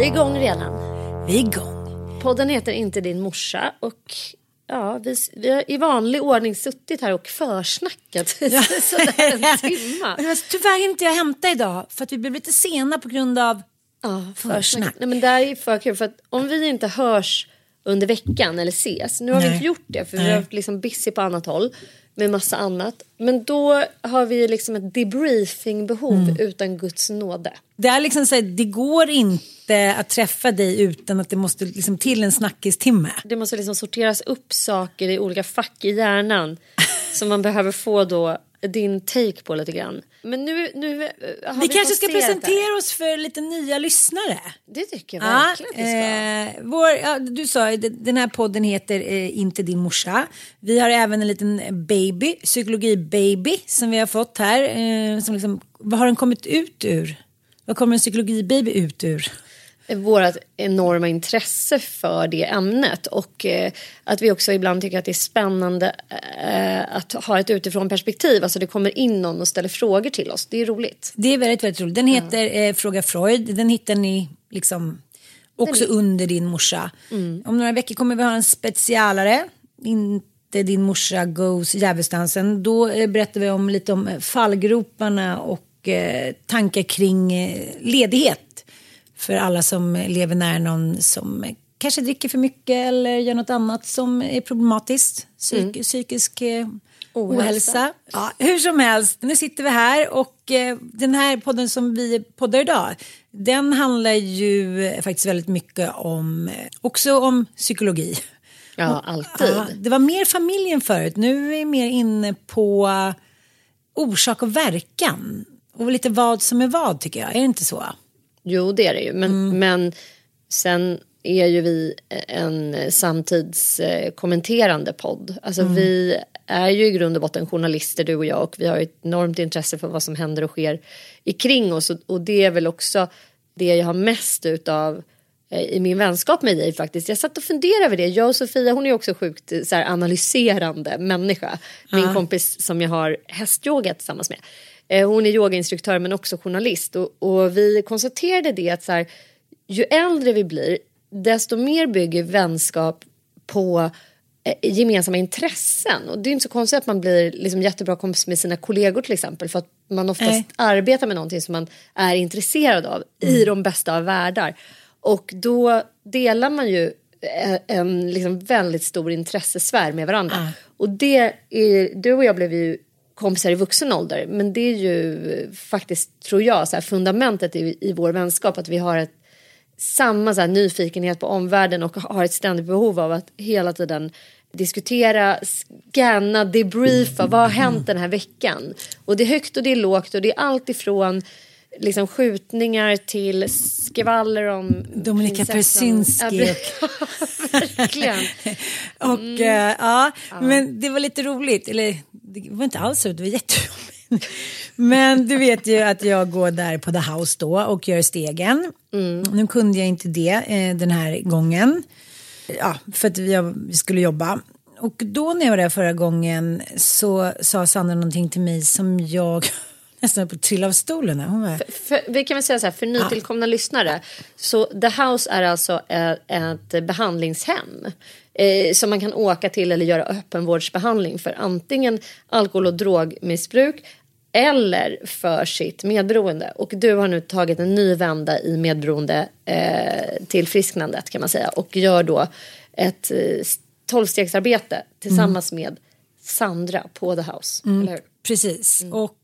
Är vi igång redan? Vi är igång. Podden heter Inte din morsa och ja, vi, vi har i vanlig ordning suttit här och försnackat sådär en timma. Men alltså, tyvärr inte jag hämta idag för att vi blev lite sena på grund av Ja, Försnack. Nej, men det är för kul för att om vi inte hörs under veckan eller ses. Nu har vi Nej. inte gjort det för vi Nej. har varit liksom busy på annat håll med massa annat. Men då har vi liksom ett debriefingbehov Mm. utan Guds nåde. Det är liksom så här, det går inte att träffa dig utan att det måste liksom till en snackistimme. Det måste liksom sorteras upp saker i olika fack i hjärnan som man behöver få då din take på lite grann. Men nu, nu eh, har Vi kanske ska presentera oss för lite nya lyssnare. Det tycker jag Ja, verkligen att vi ska. eh, vår, ja, du sa den här podden heter eh, Inte din morsa. Vi har även en liten baby, psykologi-baby som vi har fått här. Eh, som liksom, vad har den kommit ut ur? Vad kommer en psykologi-baby ut ur? Vårt enorma intresse för det ämnet och eh, att vi också ibland tycker att det är spännande eh, att ha ett utifrån perspektiv. Alltså det kommer in någon och ställer frågor till oss. Det är roligt. Det är väldigt, väldigt roligt. Den heter eh, Fråga Freud. Den hittar ni liksom också under din morsa. Om några veckor kommer vi ha en specialare. Inte din morsa goes djävulsdansen. Då berättar vi om lite om fallgroparna och tankar kring ledighet. För alla som lever nära någon som kanske dricker för mycket eller gör något annat som är problematiskt. Psyk, Psykisk eh, ohälsa. Ohälsa. Ja, hur som helst, nu sitter vi här och eh, den här podden som vi poddar idag, den handlar ju faktiskt väldigt mycket om, eh, också om psykologi. Ja, alltid. Ja, det var mer familjen förut, nu är vi mer inne på orsak och verkan. Och lite vad som är vad tycker jag, är det inte så? Jo, det är det ju. Men, Mm. men sen är ju vi en samtidskommenterande podd. Alltså Mm. vi är ju i grund och botten journalister du och jag och vi har ett enormt intresse för vad som händer och sker i kring oss och, det är väl också det jag har mest utav eh, i min vänskap med dig faktiskt. Jag satt och funderade över det. Jag och Sofia hon är också sjukt eh, så analyserande människa. Min kompis som jag har hästyoga tillsammans med. Eh, Hon är yogainstruktör men också journalist och, och vi konstaterade det att så här, ju äldre vi blir desto mer bygger vänskap på eh, gemensamma intressen. Och det är inte så konstigt att man blir liksom jättebra kompis med sina kollegor till exempel. För att man oftast Nej. arbetar med någonting som man är intresserad av i de bästa av världar. Och då delar man ju eh, en liksom väldigt stor intressesfär med varandra. Och det är, du och jag blev ju kompisar i vuxen ålder. Men det är ju faktiskt, tror jag, så här, fundamentet i, i vår vänskap. Att vi har ett samma så här, nyfikenhet på omvärlden och har ett ständigt behov av att hela tiden diskutera, scanna, debriefa. Vad har hänt den här veckan? Och det är högt och det är lågt och det är allt ifrån liksom skjutningar till skvaller om Dominika Persinski. Ja, verkligen. och mm. äh, ja, men det var lite roligt. Eller det var inte alls roligt, det var jätteroligt. Men du vet ju att jag går där på The House då och gör stegen. Mm. Nu kunde jag inte det eh, den här gången. Ja, för att vi, vi skulle jobba. Och då när jag var där förra gången så sa Sandra någonting till mig som jag nästan på att trilla av stolen. Hon var... för, för, vi kan väl säga så här, för nytillkomna ja. lyssnare. Så The House är alltså ett, ett behandlingshem. Eh, som man kan åka till eller göra öppenvårdsbehandling för antingen alkohol och drogmissbruk eller för sitt medberoende. Och du har nu tagit en ny vända i medberoende eh, tillfrisknandet kan man säga och gör då ett eh, tolvstegsarbete tillsammans mm. med Sandra på The House. Mm. Precis. Mm. Och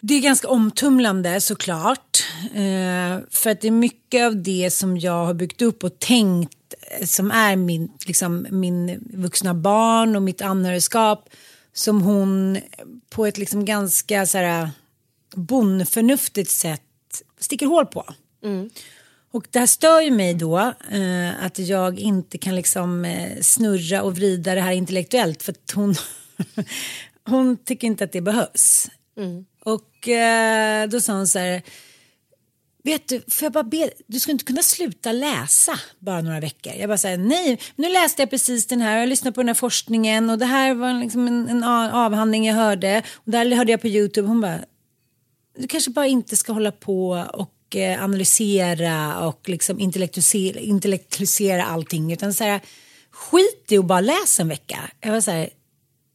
det är ganska omtumlande såklart. Eh, för att det är mycket av det som jag har byggt upp och tänkt eh, som är min, liksom, min vuxna barn och mitt anhörigskap som hon på ett liksom ganska så här, bondförnuftigt sätt sticker hål på. Mm. Och det här stör ju mig då eh, att jag inte kan liksom eh, snurra och vrida det här intellektuellt för att hon, hon tycker inte att det behövs. Mm. Och eh, då sa hon så här. Vet du, får jag bara be, du skulle inte kunna sluta läsa bara några veckor. Jag bara säger nej, nu läste jag precis den här, jag lyssnade på den här forskningen och det här var liksom en, en avhandling jag hörde och där hörde jag på Youtube. Hon bara, du kanske bara inte ska hålla på och eh, analysera och liksom intellektualisera, intellektualisera allting utan så här, skit i och bara läs en vecka. Jag var så här,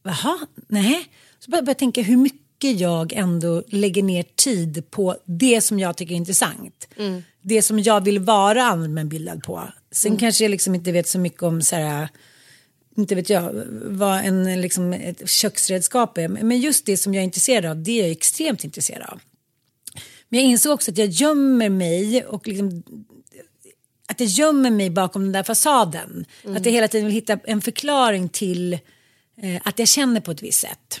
jaha, nej. Så började jag tänka hur mycket mycket jag ändå lägger ner tid på det som jag tycker är intressant. Mm. Det som jag vill vara allmänbildad på. Sen mm. kanske jag liksom inte vet så mycket om så här, inte vet jag, vad en, liksom, ett köksredskap är. Men just det som jag är intresserad av, det är jag extremt intresserad av. Men jag insåg också att jag gömmer mig och liksom, att jag gömmer mig bakom den där fasaden. Mm. Att jag hela tiden vill hitta en förklaring till eh, att jag känner på ett visst sätt.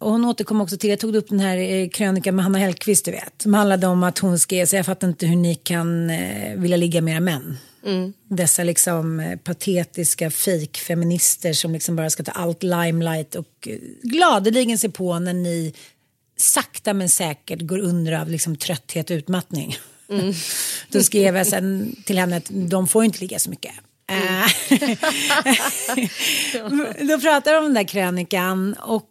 Och hon återkom också till, jag tog upp den här eh, krönikan med Hanna Hellquist du vet. Som handlade om att hon skrev, så jag fattar inte hur ni kan eh, vilja ligga med era män. Mm. Dessa liksom eh, patetiska fake-feminister som liksom bara ska ta allt limelight och eh, gladeligen se på när ni sakta men säkert går under av liksom trötthet och utmattning. Mm. Då skrev jag sen till henne att de får inte ligga så mycket. Mm. Då pratar de om den där krönikan och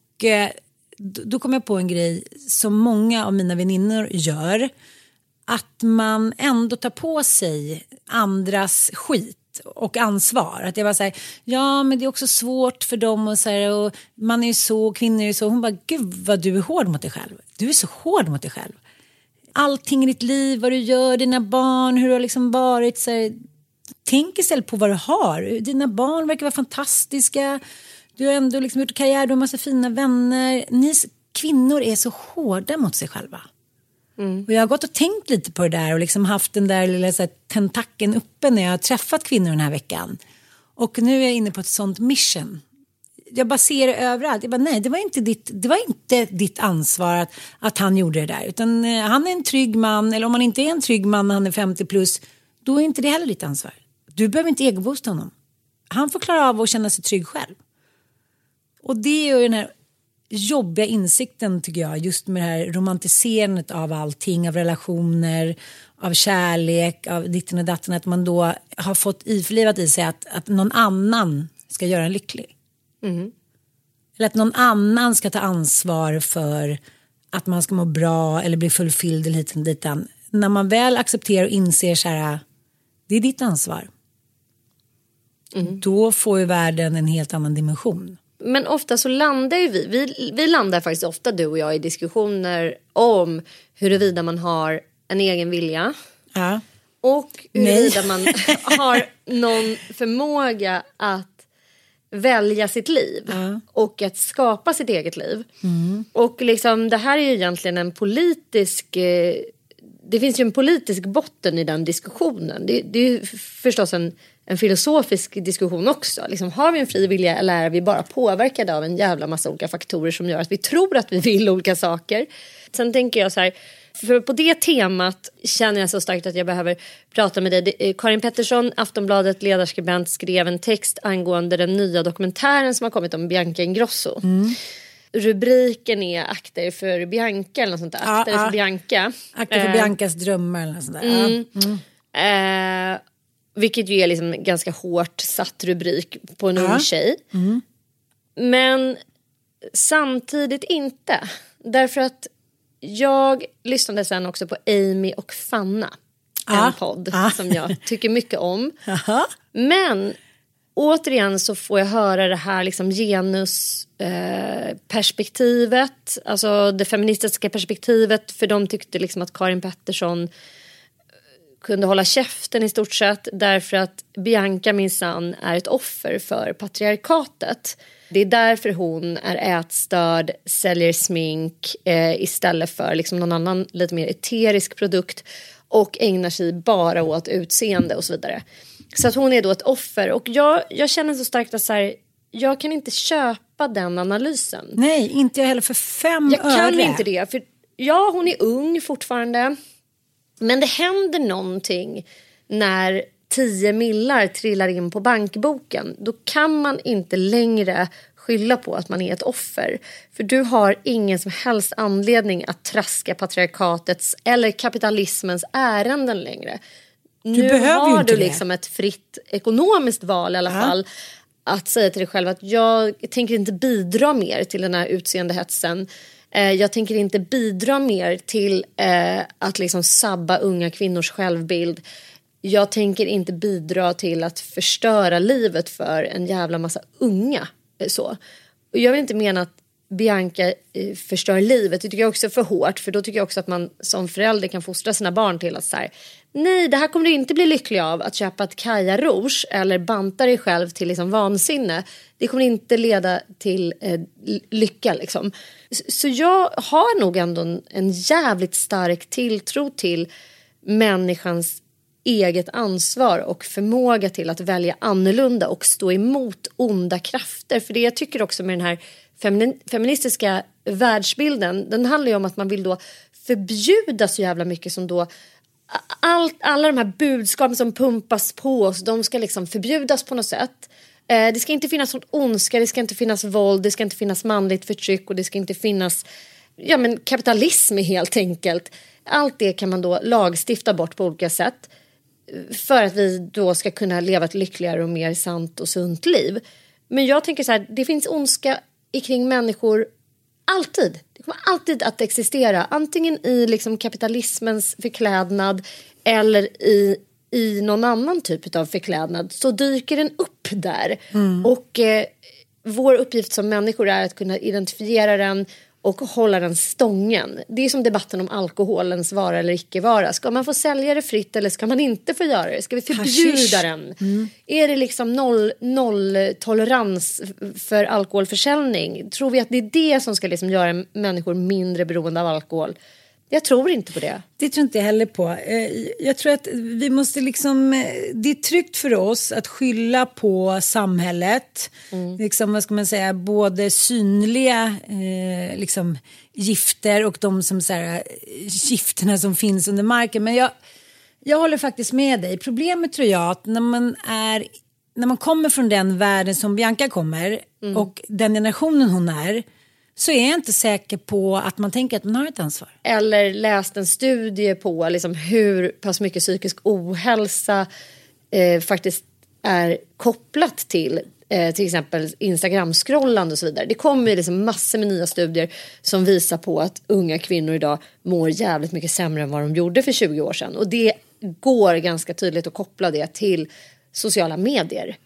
då kom jag på en grej som många av mina väninnor gör. Att man ändå tar på sig andras skit och ansvar. Att jag var så här, ja men det är också svårt för dem och så här, och man är ju så, kvinnor är ju så. Hon bara, gud vad du är hård mot dig själv. Du är så hård mot dig själv. Allting i ditt liv, vad du gör, dina barn, hur du har liksom varit. Så här, tänk istället på vad du har. Dina barn verkar vara fantastiska. Du har ändå liksom gjort karriär, du har massa fina vänner. Ni kvinnor är så hårda mot sig själva. Mm. Och jag har gått och tänkt lite på det där och liksom haft den där lilla så här, tentakeln uppe när jag har träffat kvinnor den här veckan. Och nu är jag inne på ett sånt mission. Jag bara ser det överallt. Jag bara, nej, det var inte ditt, det var inte ditt ansvar att, att han gjorde det där. Utan eh, han är en trygg man, eller om han inte är en trygg man, han är 50 plus, då är inte det heller ditt ansvar. Du behöver inte egoboosta honom. Han får klara av att känna sig trygg själv. Och det är ju den här jobbiga insikten tycker jag just med det här romantiserandet av allting, av relationer, av kärlek, av ditten och datten, att man då har fått iförlivat i sig att, att någon annan ska göra en lycklig. Mm. Eller att någon annan ska ta ansvar för att man ska må bra eller bli fulfilled eller hit och dit. När man väl accepterar och inser så här, det är ditt ansvar. Mm. Då får ju världen en helt annan dimension. Men ofta så landar ju vi, vi, vi landar faktiskt ofta du och jag i diskussioner om huruvida man har en egen vilja. Ja. Och huruvida man har någon förmåga att välja sitt liv ja. och att skapa sitt eget liv. Mm. Och liksom, det här är ju egentligen en politisk eh, det finns ju en politisk botten i den diskussionen. Det, det är ju förstås en, en filosofisk diskussion också. Liksom, har vi en fri vilja eller är vi bara påverkade av en jävla massa olika faktorer som gör att vi tror att vi vill olika saker? Sen tänker jag så här, för på det temat känner jag så starkt att jag behöver prata med dig. Eh, Karin Pettersson, Aftonbladet ledarskribent, skrev en text angående den nya dokumentären som har kommit om Bianca Ingrosso. Mm. Rubriken är Akter för Bianca eller något sånt där. Akter ja. för Bianca. Akta för Eh, Biancas drömmar eller något sånt där. Mm. Mm. Eh, vilket ju är liksom en ganska hårt satt rubrik på en ung tjej. Men samtidigt inte. Därför att jag lyssnade sen också på Amy och Fanna. En podd Ja. som jag tycker mycket om. Jaha. Men återigen så får jag höra det här liksom genusperspektivet. Eh, alltså det feministiska perspektivet. För de tyckte liksom att Karin Pettersson kunde hålla käften i stort sett därför att Bianca minsann är ett offer för patriarkatet. Det är därför hon är ätstörd, säljer smink eh, istället för liksom någon annan lite mer eterisk produkt och ägnar sig bara åt utseende och så vidare. Så att hon är då ett offer och jag, jag känner så starkt att så här, jag kan inte köpa den analysen. Nej, inte jag heller för fem Jag öre. kan inte det. För ja, hon är ung fortfarande. Men det händer någonting när 10 millar trillar in på bankboken. Då kan man inte längre skylla på att man är ett offer. För du har ingen som helst anledning att traska patriarkatets eller kapitalismens ärenden längre. nu behöver ju har du det. liksom ett fritt ekonomiskt val i alla fall. Att säga till dig själv att jag tänker inte bidra mer till den här utseendehetsen. Eh, jag tänker inte bidra mer till eh, att liksom sabba unga kvinnors självbild. Jag tänker inte bidra till att förstöra livet för en jävla massa unga. Eh, så. Och jag vill inte mena att Bianca eh, förstör livet. Det tycker jag också är för hårt. För då tycker jag också att man som förälder kan fostra sina barn till att så här, nej det här kommer du inte bli lycklig av. Att köpa ett Kaja Rouge eller banta dig själv till liksom vansinne. Det kommer inte leda till eh, lycka liksom. Så, så jag har nog ändå en, en jävligt stark tilltro till människans eget ansvar och förmåga till att välja annorlunda och stå emot onda krafter. För det jag tycker också med den här femini- feministiska världsbilden, den handlar ju om att man vill då förbjuda så jävla mycket som då allt, alla de här budskapen som pumpas på oss, de ska liksom förbjudas på något sätt. Eh, det ska inte finnas något ondska, det ska inte finnas våld, det ska inte finnas manligt förtryck och det ska inte finnas ja, men kapitalism helt enkelt. Allt det kan man då lagstifta bort på olika sätt eh, för att vi då ska kunna leva ett lyckligare och mer sant och sunt liv. Men jag tänker så här, det finns ondska kring människor alltid. Det kommer alltid att existera, antingen i liksom kapitalismens förklädnad eller i, i någon annan typ av förklädnad så dyker den upp där. Och eh, vår uppgift som människor är att kunna identifiera den och hålla den stången. Det är som debatten om alkoholens vara eller icke vara. Ska man få sälja det fritt eller ska man inte få göra det? Ska vi förbjuda Hashish. den? Är det liksom noll, noll tolerans för alkoholförsäljning? Tror vi att det är det som ska liksom göra människor mindre beroende av alkohol? Jag tror inte på det. Det tror inte jag heller på. Eh, Jag tror att vi måste liksom, eh, det är tryggt för oss att skylla på samhället. Liksom, vad ska man säga, både synliga eh, liksom, gifter och de som, så här, eh, gifterna som finns under marken. Men jag, jag håller faktiskt med dig. Problemet tror jag att när man är när man kommer från den världen som Bianca kommer och den generationen hon är så är jag inte säker på att man tänker att man har ett ansvar. eller läst en studie på liksom hur pass mycket psykisk ohälsa eh, faktiskt är kopplat till eh, till exempel Instagram-scrollande och så vidare. Det kommer ju liksom massor med nya studier som visar på att unga kvinnor idag mår jävligt mycket sämre än vad de gjorde för 20 år sedan. Och det går ganska tydligt att koppla det till sociala medier.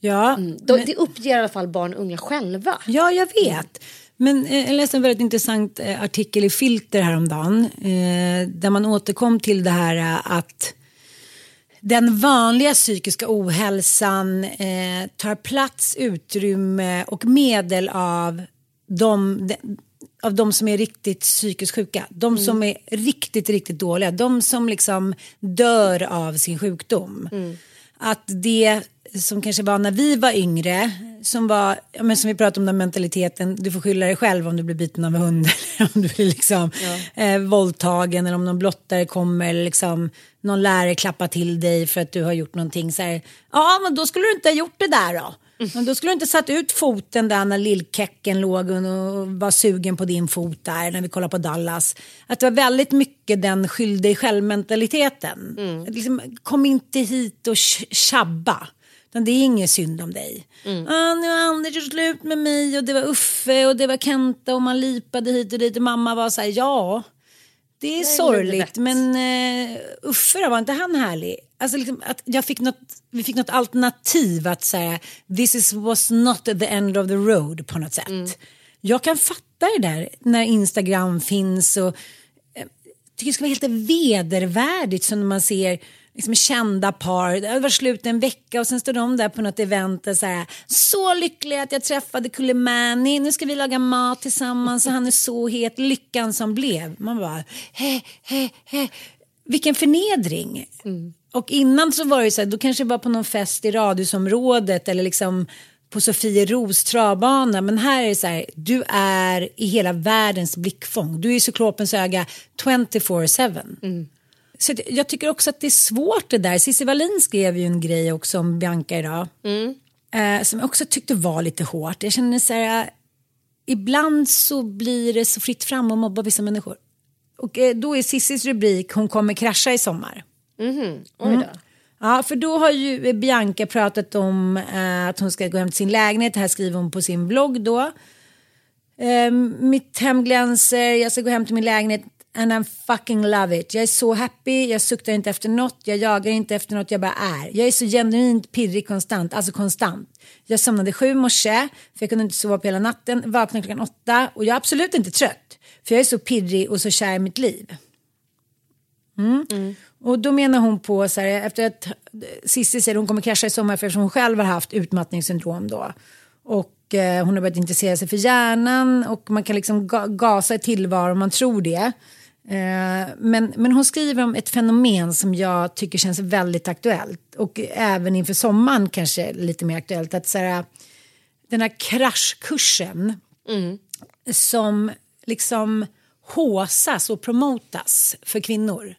Ja, De, Det uppger i alla fall barn och unga själva. ja jag vet. Men eh, jag läste en väldigt intressant eh, artikel i Filter häromdagen. Eh, där man återkom till det här att den vanliga psykiska ohälsan eh, tar plats, utrymme och medel av, de, de, av de som är riktigt psykiskt sjuka. De Mm. som är riktigt, riktigt dåliga. De som liksom dör av sin sjukdom. Mm. Att det som kanske var när vi var yngre, som var, ja, men som vi pratade om den mentaliteten, du får skylla dig själv om du blir biten av en hund eller om du blir liksom eh, våldtagen eller om någon blottare kommer eller liksom någon lärare klappar till dig för att du har gjort någonting så här, ja men då skulle du inte ha gjort det där då. Men då skulle du inte satt ut foten där när lillkecken låg och var sugen på din fot där när vi kollade på Dallas. Att det var väldigt mycket den skyll dig själv-mentaliteten. Att Liksom, kom inte hit och tjabba. Utan det är ingen synd om dig. Ah, nu har Anders gjort slut med mig och det var Uffe och det var Kenta och man lipade hit och dit och mamma var så här, ja. Det är sorgligt livet. men uh, Uffe då, var inte han härlig? Alltså liksom att jag fick något, vi fick något alternativ att säga this is, was not the end of the road på något sätt. Jag kan fatta det där när Instagram finns och eh, tycker det ska vara helt vedervärdigt som när man ser liksom kända par, det varit slut en vecka och sen står de där på något event och så här, så lycklig att jag träffade Kulimani, nu ska vi laga mat tillsammans och han är så het, lyckan som blev. Man bara, he, he, he. Vilken förnedring. Och innan så var det så här, då kanske det var på någon fest i radhusområdet eller liksom på Sofieros travbana. Men här är det så här, du är i hela världens blickfång. Du är i cyklopens öga 24-7. Så jag tycker också att det är svårt det där. Cissi Wallin skrev ju en grej också om Bianca idag. Eh, som jag också tyckte var lite hårt. Jag känner så här, ibland så blir det så fritt fram att mobba vissa människor. Och eh, då är Cissis rubrik Hon kommer krascha i sommar. Oj då. Ja, för då har ju Bianca pratat om eh, att hon ska gå hem till sin lägenhet. Det här skriver hon på sin blogg då. Eh, mitt hem glänser, jag ska gå hem till min lägenhet and I'm fucking love it. Jag är så happy, jag suktar inte efter något, jag jagar inte efter något, jag bara är. Jag är så genuint pirrig konstant, alltså konstant. Jag somnade sju morse, för jag kunde inte sova på hela natten, vaknade klockan åtta och jag är absolut inte trött. För jag är så pirrig och så kär i mitt liv. Och då menar hon på så här, efter att Cissi säger att hon kommer krascha i sommar för eftersom hon själv har haft utmattningssyndrom då. Och eh, hon har börjat intressera sig för hjärnan och man kan liksom ga gasa i tillvaron om man tror det. Eh, men, men hon skriver om ett fenomen som jag tycker känns väldigt aktuellt och även inför sommaren kanske lite mer aktuellt. Att så här, den här kraschkursen som liksom håsas och promotas för kvinnor.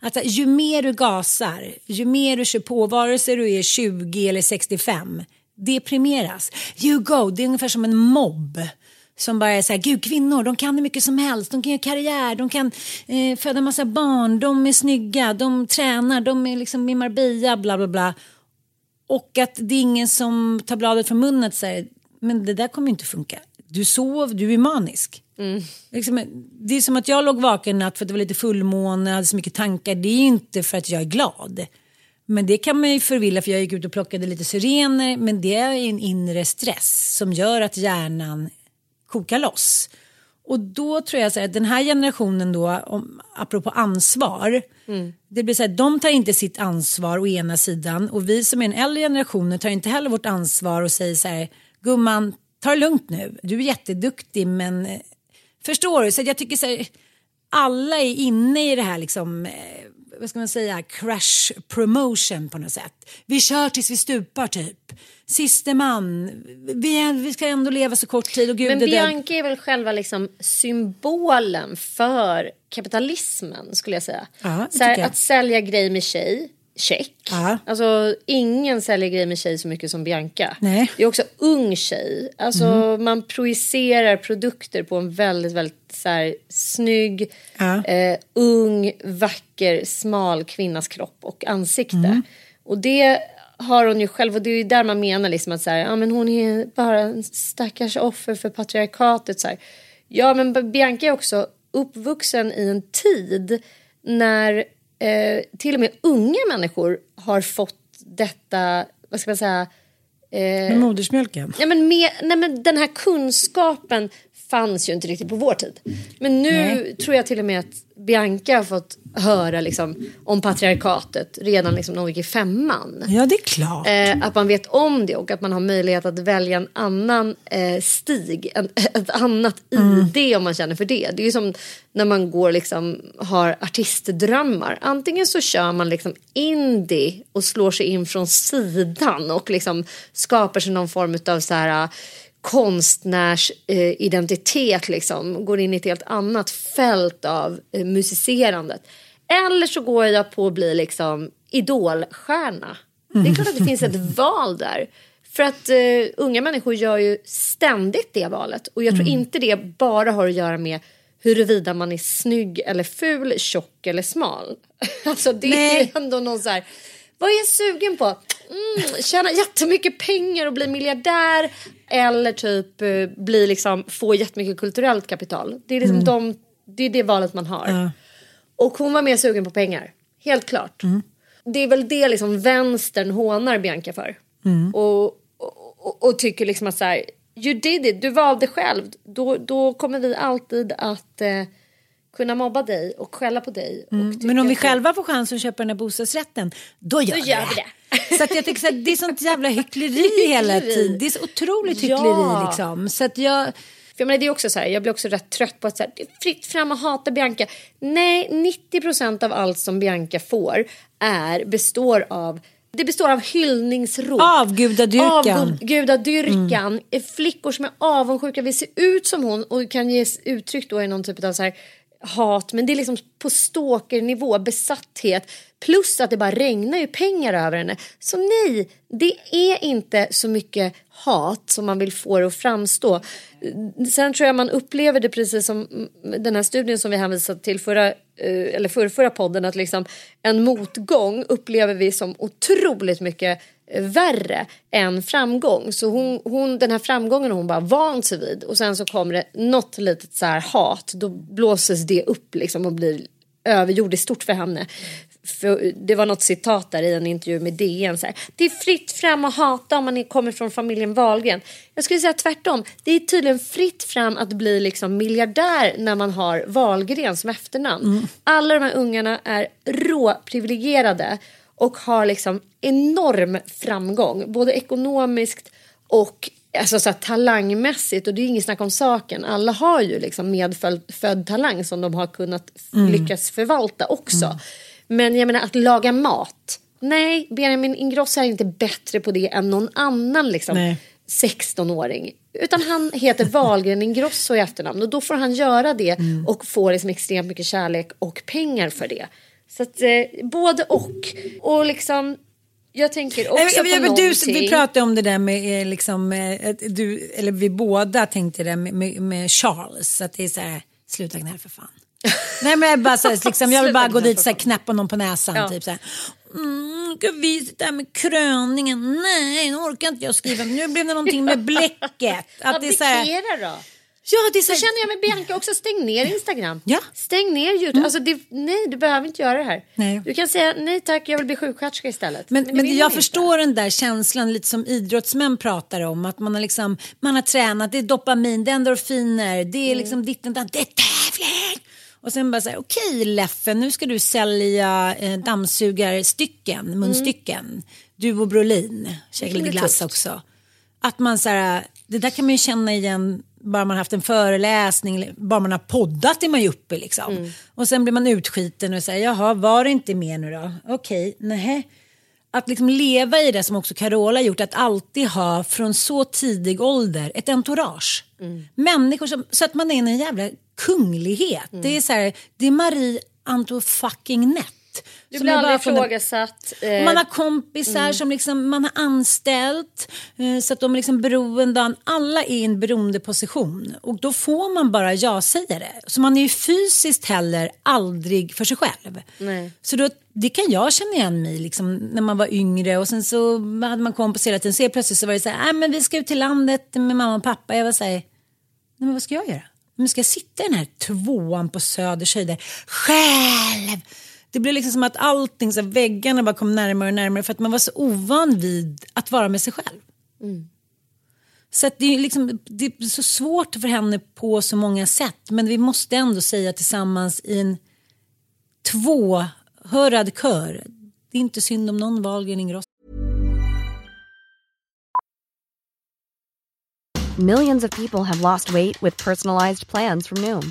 Att ju mer du gasar, ju mer du kör på, vare sig du är 20 eller 65, det premieras. You go, det är ungefär som en mobb. Som bara är så här, gud kvinnor, de kan hur mycket som helst, de kan göra karriär, de kan eh, föda massa barn, de är snygga, de tränar, de är liksom i Marbella, bla bla bla. Och att det är ingen som tar bladet från munnen och säger, men det där kommer ju inte funka. Du sov, du är manisk. Liksom, det är som att jag låg vaken en natt för att det var lite fullmåne, hade så mycket tankar. Det är inte för att jag är glad. Men det kan man ju förvilla för jag gick ut och plockade lite syrener. Men det är en inre stress som gör att hjärnan kokar loss. Och då tror jag så här, att den här generationen då, om, apropå ansvar. Det blir så här, de tar inte sitt ansvar å ena sidan och vi som är en äldre generation tar inte heller vårt ansvar och säger så här, gumman, ta det lugnt nu, du är jätteduktig men eh, förstår du? Så jag tycker så här, alla är inne i det här liksom, eh, vad ska man säga, crash promotion på något sätt. Vi kör tills vi stupar typ. Siste man, vi, vi ska ändå leva så kort tid och gud Men Bianca är väl själva liksom symbolen för kapitalismen skulle jag säga. Ja, så här, jag. att sälja grej med tjej, check. Ja. Alltså ingen säljer grej med tjej så mycket som Bianca. Nej. Mm. Det är också ung tjej. Alltså man projicerar produkter på en väldigt, väldigt så här, snygg, Ja. eh, ung, vacker, smal kvinnas kropp och ansikte. Mm. Och det har hon ju själv och det är ju där man menar liksom att så här, ja, men hon är bara en stackars offer för patriarkatet. Så här. Ja men Bianca är också uppvuxen i en tid när eh, till och med unga människor har fått detta, vad ska man säga, Med modersmjölken. Nej, men med, nej, men den här kunskapen fanns ju inte riktigt på vår tid. Men nu Nej. tror jag till och med att Bianca har fått höra liksom, om patriarkatet redan liksom, när hon gick i femman. Ja, det är klart. Eh, att man vet om det och att man har möjlighet att välja en annan eh, stig, en, ett annat ID om man känner för det. Det är ju som när man går liksom, har artistdrömmar. Antingen så kör man liksom indie och slår sig in från sidan och liksom skapar sig någon form av så här konstnärsidentitet eh, identitet, liksom, går in i ett helt annat fält av eh, musicerandet. Eller så går jag på att bli liksom idolstjärna. Det är klart att det finns ett val där. För att eh, unga människor gör ju ständigt det valet. Och jag tror inte det bara har att göra med huruvida man är snygg eller ful, tjock eller smal. Alltså det Nej. är ändå någon så här, vad är jag sugen på? Mm, tjäna jättemycket pengar och bli miljardär. Eller typ eh, bli liksom, få jättemycket kulturellt kapital. Det är, liksom de, det, är det valet man har. Ja. Och hon var mer sugen på pengar. Helt klart. Det är väl det liksom vänstern hånar Bianca för. Och, och, och, och tycker liksom att så här, you did it, du valde själv. Då, då kommer vi alltid att eh, kunna mobba dig och skälla på dig. Tycka Men om vi själva får chansen att köpa den här bostadsrätten, då gör, Då vi gör det. vi det. Så att jag tycker så att det är sånt jävla hyckleri hela tiden. Det är så otroligt hyckleri Ja. liksom. Så att jag... För jag, menar, det är också så här, jag blir också rätt trött på att så här, fritt fram att hata Bianca. Nej, 90% av allt som Bianca får är, består av det består av hyllningsrop. Avgudadyrkan. Avgudadyrkan. Flickor som är avundsjuka vill se ut som hon och kan ge uttryck då i någon typ av så här hat. Men det är liksom på stalkernivå, besatthet. Plus att det bara regnar ju pengar över henne. Så nej, det är inte så mycket hat som man vill få det att framstå. Sen tror jag man upplever det precis som den här studien som vi hänvisade till förra, eh, eller förra, förra podden att liksom en motgång upplever vi som otroligt mycket värre än framgång. Så hon, hon, den här framgången har hon bara vant sig vid och sen så kommer det något litet så här hat då blåses det upp liksom och blir överjordiskt stort för henne. För det var något citat där i en intervju med DN. Så här, det är fritt fram att hata om man kommer från familjen Wahlgren. Jag skulle säga tvärtom. Det är tydligen fritt fram att bli liksom miljardär när man har Wahlgren som efternamn. Alla de här ungarna är råprivilegierade och har liksom enorm framgång. Både ekonomiskt och alltså så här, talangmässigt. Och det är inget snack om saken. Alla har ju liksom medfödd född talang som de har kunnat f- lyckas förvalta också. Men jag menar att laga mat. Nej, Benjamin Ingrosso är inte bättre på det än någon annan liksom, Nej. 16-åring. Utan han heter Wahlgren Ingrosso i efternamn och då får han göra det och får liksom extremt mycket kärlek och pengar för det. Så att eh, både och. Och liksom, jag tänker också Nej, men- på du, någonting. vi pratade om det där med, eh, liksom, eh, du, eller vi båda tänkte det med, med, med Charles. Att det är så här, sluta gnäll för fan. Nej men jag, bara, så här, liksom, jag vill bara gå dit och knäppa någon på näsan. Ja. Typ så här. Mm, ska vi sitta här med kröningen? Nej, nu orkar inte jag skriva. Nu blev det någonting med bläcket. Att det är så här, då. Ja, det så känner jag med Bianca också. Stäng ner Instagram. Ja. Stäng ner Youtube. Alltså det, nej, du behöver inte göra det här. Nej. Du kan säga nej tack, jag vill bli sjuksköterska istället. Men, men vill jag förstår den där känslan lite som idrottsmän pratar om. Att man har, liksom, man har tränat, det är dopamin, det är endorfiner, det Mm. är liksom ditten, det är tävling. Och sen bara så här, okej Leffe, nu ska du sälja eh, dammsugarstycken, munstycken. Du och Brolin, käka lite glass tufft. också. Att man så här, det där kan man ju känna igen bara man haft en föreläsning, bara man har poddat är man ju uppe liksom. Mm. Och sen blir man utskiten och säger, jaha, var det inte mer nu då? Okej, nej. Att liksom leva i det som också Carola gjort, att alltid ha från så tidig ålder ett entourage. Mm. Människor som, så att man är en jävla kunglighet. Mm. Det är så här, det är Marie Antofucking-Nett. Du blir aldrig ifrågasatt. Eh, man har kompisar som liksom man har anställt eh, så att de är liksom beroende alla är i en beroendeposition och då får man bara ja-sägare. Så man är ju fysiskt heller aldrig för sig själv. Nej. Så då, det kan jag känna igen mig liksom, när man var yngre och sen så hade man kompisar hela tiden. Så plötsligt så var det så här, "Nej, men vi ska ut till landet med mamma och pappa. Jag var så här, nej men vad ska jag göra? Men ska jag sitta i den här tvåan på Södershöjder själv? Det blev liksom som att allting, så här, väggarna bara kom närmare och närmare för att man var så ovan vid att vara med sig själv. Så att det, är liksom, det är så svårt för henne på så många sätt. Men vi måste ändå säga tillsammans i en tvåhörad kör. Det är inte synd om någon Wahlgren Ingrosso. Millions of people have lost weight with personalized plans from Noom.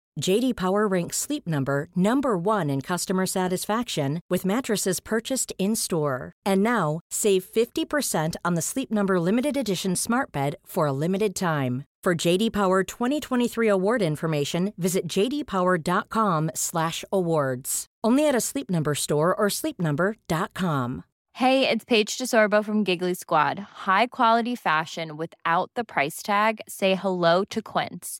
JD Power ranks Sleep Number number 1 in customer satisfaction with mattresses purchased in-store. And now, save 50% on the Sleep Number limited edition Smart Bed for a limited time. For JD Power 2023 award information, visit jdpower.com/awards. Only at a Sleep Number store or sleepnumber.com. Hey, it's Paige DeSorbo from Giggly Squad. High quality fashion without the price tag. Say hello to Quince.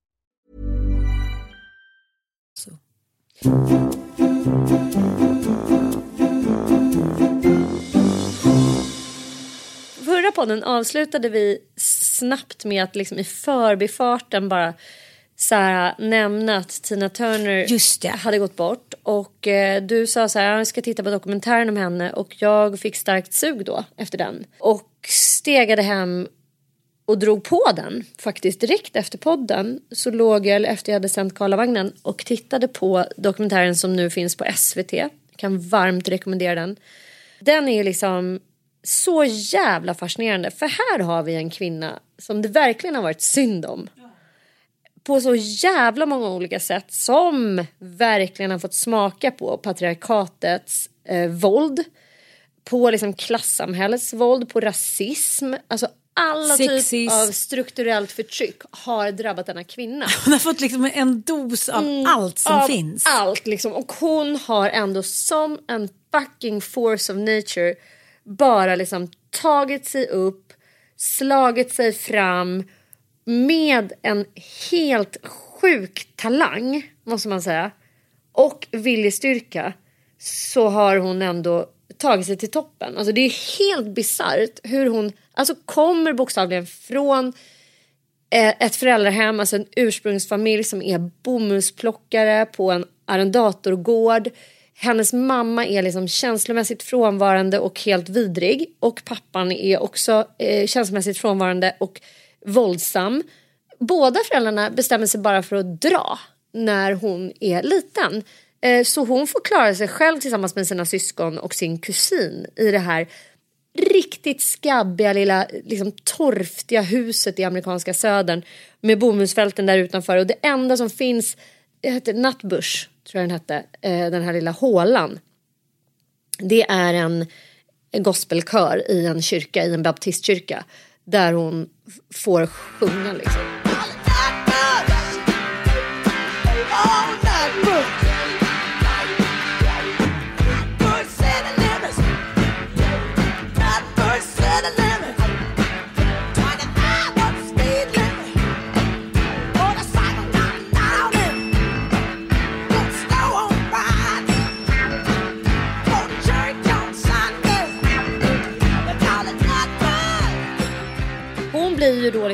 Förra podden avslutade vi snabbt med att liksom i förbifarten bara så här, nämna att Tina Turner hade gått bort. Och eh, du sa så här, jag ska titta på dokumentären om henne och jag fick starkt sug då efter den. Och stegade hem och drog på den faktiskt direkt efter podden. Så låg jag, efter jag hade sänt Karlavagnen och tittade på dokumentären som nu finns på SVT. Kan varmt rekommendera den. Den är liksom så jävla fascinerande för här har vi en kvinna som det verkligen har varit synd om på så jävla många olika sätt som verkligen har fått smaka på patriarkatets eh, våld. På liksom klassamhällets våld, på rasism. Alltså alla typer av strukturellt förtryck har drabbat denna kvinna. Hon har fått liksom en dos av allt som Mm, Av finns. Allt liksom. Och hon har ändå som en fucking force of nature bara liksom tagit sig upp, slagit sig fram med en helt sjuk talang, måste man säga, och viljestyrka så har hon ändå tagit sig till toppen. Alltså det är helt bisarrt hur hon alltså kommer bokstavligen från eh, ett föräldrahem, alltså en ursprungsfamilj som är bomullsplockare på en arrendatorgård. Hennes mamma är liksom känslomässigt frånvarande och helt vidrig och pappan är också eh, känslomässigt frånvarande och våldsam. Båda föräldrarna bestämmer sig bara för att dra när hon är liten. Eh, så hon får klara sig själv tillsammans med sina syskon och sin kusin i det här riktigt skabbiga lilla liksom, torftiga huset i amerikanska södern med bomullsfälten där utanför och det enda som finns det heter Nutbush tror jag den hette eh, den här lilla hålan det är en, gospelkör i en kyrka i en baptistkyrka där hon får sjunga liksom.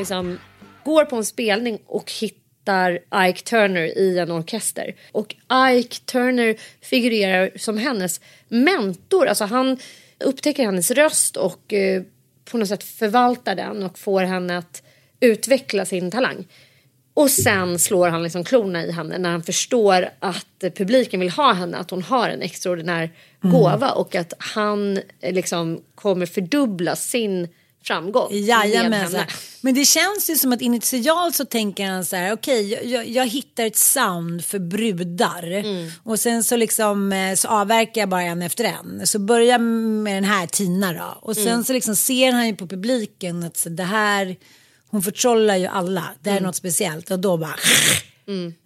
Liksom, går på en spelning och hittar Ike Turner i en orkester. Och Ike Turner figurerar som hennes mentor. Alltså han upptäcker hennes röst och eh, på något sätt förvaltar den och får henne att utveckla sin talang. Och sen slår han liksom klorna i henne när han förstår att publiken vill ha henne, att hon har en extraordinär gåva och att han eh, liksom kommer fördubbla sin framgång. Jajamensan. Men det känns ju som att initialt så tänker han så här, okej jag, jag, jag hittar ett sound för brudar Mm. och sen så liksom eh, så avverkar jag bara en efter en. Så börja med den här Tina då och sen Mm. så liksom ser han ju på publiken att så, det här, hon förtrollar ju alla, det här Mm. är något speciellt och då bara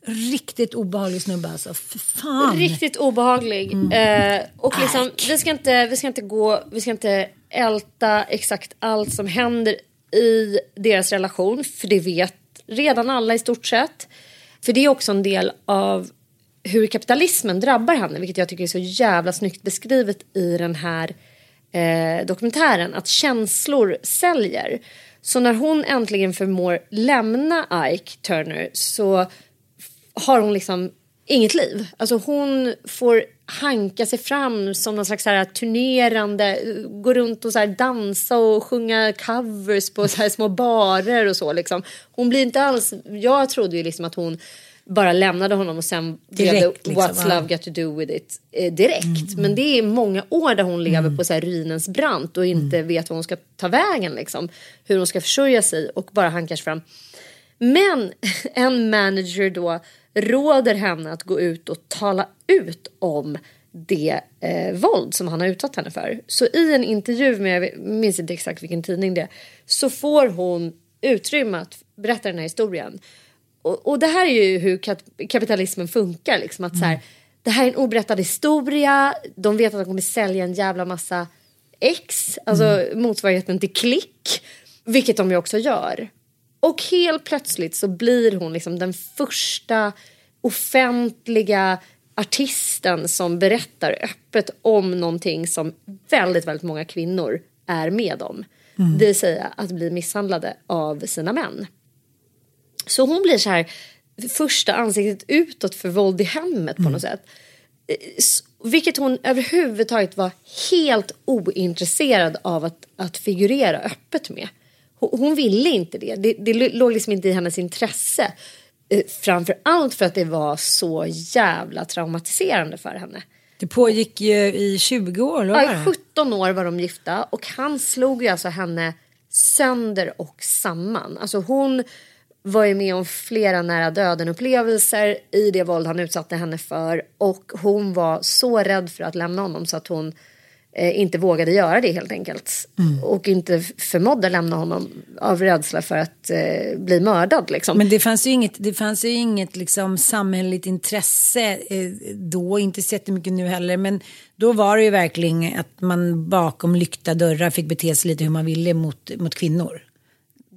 Riktigt obehaglig snubbe alltså, för fan. Riktigt obehaglig. Mm. Eh, och liksom, vi, ska inte, vi ska inte gå, vi ska inte älta exakt allt som händer i deras relation. För det vet redan alla i stort sett. För det är också en del av hur kapitalismen drabbar henne. Vilket jag tycker är så jävla snyggt beskrivet i den här eh, dokumentären. Att känslor säljer. Så när hon äntligen förmår lämna Ike Turner så har hon liksom inget liv. Alltså hon får hanka sig fram som någon slags så här turnerande, gå runt och så dansa och sjunga covers på så här små barer och så liksom. Hon blir inte alls, jag trodde ju liksom att hon bara lämnade honom och sen blev det Direkt, liksom, What's ja. love got to do with it eh, direkt. Men det är många år där hon lever på så här ruinens brant och inte vet vad hon ska ta vägen liksom. Hur hon ska försörja sig och bara hankar sig fram. Men en manager då råder henne att gå ut och tala ut om det eh, våld som han har utsatt henne för. Så i en intervju med, jag minns inte exakt vilken tidning det är, så får hon utrymme att berätta den här historien. Och, och det här är ju hur kat- kapitalismen funkar. Liksom, att så här, det här är en oberättad historia, de vet att de kommer sälja en jävla massa ex, alltså motsvarigheten till klick. Vilket de ju också gör. Och helt plötsligt så blir hon liksom den första offentliga artisten som berättar öppet om någonting som väldigt, väldigt många kvinnor är med om. Det vill säga att bli misshandlade av sina män. Så hon blir så här första ansiktet utåt för våld i hemmet på något sätt. Vilket hon överhuvudtaget var helt ointresserad av att, att figurera öppet med. Hon, ville inte det. det. Det låg liksom inte i hennes intresse. Eh, Framför allt för att det var så jävla traumatiserande för henne. Det pågick ju i 20 år, eller Ja? I 17 år var de gifta och han slog ju alltså henne sönder och samman. Alltså hon var ju med om flera nära döden upplevelser i det våld han utsatte henne för och hon var så rädd för att lämna honom så att hon inte vågade göra det helt enkelt. Och inte förmådde lämna honom av rädsla för att eh, bli mördad liksom. Men det fanns ju inget, det fanns ju inget liksom samhälleligt intresse eh, då, inte så jättemycket nu heller, men då var det ju verkligen att man bakom lyckta dörrar fick bete sig lite hur man ville mot, mot kvinnor.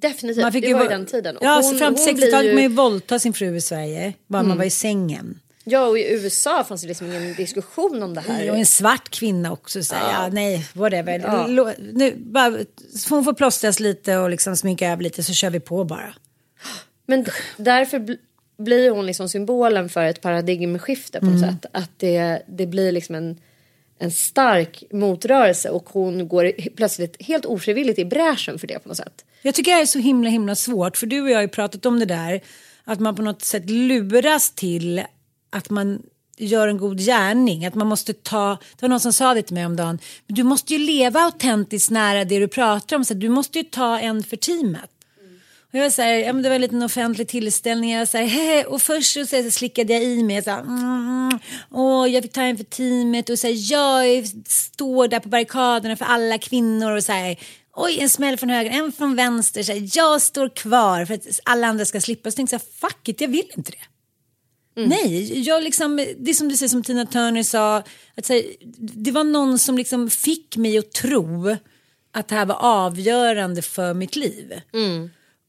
Definitivt, Man fick det ju var ju den tiden. Och Ja, hon- så fram till hon blir 60-talet ju- man ju våldta sin fru i Sverige, bara man Mm. var i sängen. Ja, och i USA fanns det liksom ingen diskussion om det här. Och en svart kvinna också, så här, ja. nej, whatever. Ja. Nu, bara, hon får plåstras lite och liksom sminka över lite så kör vi på bara. Men därför bl- blir hon liksom symbolen för ett paradigmskifte på något Mm. sätt. Att det, det blir liksom en, en stark motrörelse och hon går plötsligt helt ofrivilligt i bräschen för det på något sätt. Jag tycker det är så himla himla svårt för du och jag har ju pratat om det där att man på något sätt luras till att man gör en god gärning. Att man måste ta, det var någon som sa det till mig om dagen, du måste ju leva autentiskt nära det du pratar om så du måste ju ta en för teamet. Mm. Och jag var så här, ja, men det var en liten offentlig tillställning. Jag var så här, Hehe. och först så, så, slickade jag i mig. Så här, mm, och jag fick ta en för teamet och så här, jag står där på barrikaderna för alla kvinnor. Och så här, Oj, en smäll från höger, en från vänster. Så här, jag står kvar för att alla andra ska slippa. Så tänkte jag, fuck it, jag vill inte det. Nej, jag liksom, det är som du säger som Tina Turner sa, att här, det var någon som liksom fick mig att tro att det här var avgörande för mitt liv.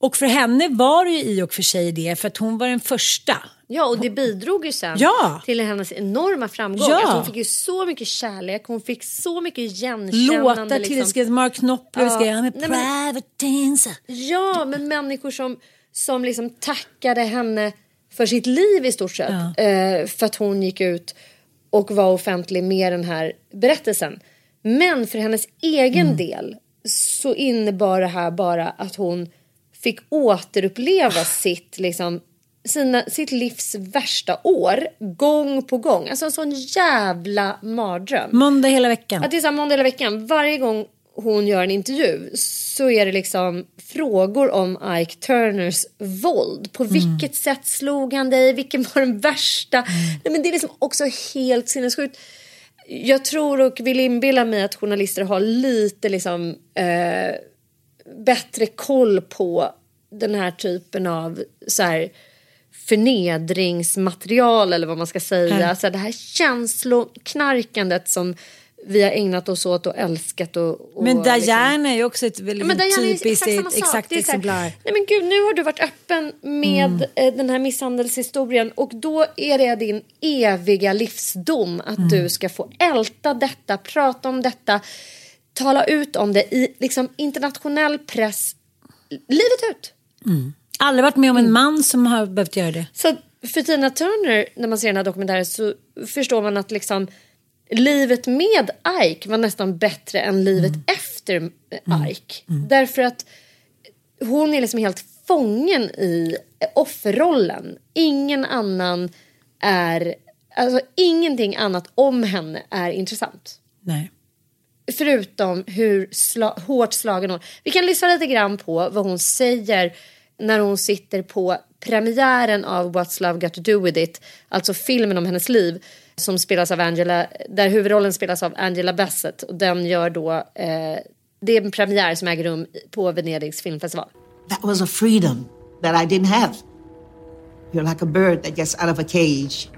Och för henne var det ju i och för sig det, för att hon var den första Ja, och det bidrog ju sen Ja. till hennes enorma framgång. Ja. Alltså hon fick ju så mycket kärlek, hon fick så mycket igenkännande. Låtar liksom. Mark Knopfler Ja. skrev Nej, men- private dancer. Ja, men människor som, som liksom tackade henne för sitt liv i stort sett. Eh, för att hon gick ut och var offentlig med den här berättelsen. Men för hennes egen Mm. del så innebar det här bara att hon fick återuppleva sitt, liksom, sina, sitt livs värsta år gång på gång. Alltså en sån jävla mardröm. Måndag hela veckan. Att det är så här måndag hela veckan. Varje gång hon gör en intervju så är det liksom frågor om Ike Turners våld. På vilket sätt slog han dig? Vilken var den värsta? Nej, men det är liksom också helt sinnessjukt. Jag tror och vill inbilla mig att journalister har lite liksom eh, bättre koll på den här typen av så här, förnedringsmaterial eller vad man ska säga. Ja. Alltså det här känsloknarkandet som vi har ägnat oss åt och älskat. Och, och Men liksom- Diana är ju också ett väldigt men typiskt exakt exakt exemplar. Nej men gud, nu har du varit öppen med Mm. eh, den här misshandelshistorien och då är det din eviga livsdom att Mm. du ska få älta detta, prata om detta, tala ut om det i liksom internationell press livet ut. Aldrig varit med om Mm. en man som har behövt göra det. Så för Tina Turner, när man ser den här dokumentären så förstår man att liksom livet med Ike var nästan bättre än livet efter eh, Ike. Därför att hon är liksom helt fången i offerrollen. Ingen annan är, alltså ingenting annat om henne är intressant. Nej. Förutom hur sla, hårt slagen hon Vi kan lyssna lite grann på vad hon säger när hon sitter på premiären av What's Love Got To Do With It. Alltså filmen om hennes liv som spelas av Angela, där huvudrollen spelas av Angela Bassett och den gör då, eh, det är en premiär som äger rum på Venedigs filmfestival. That was a freedom that I didn't have. You're like a bird that gets out of a cage.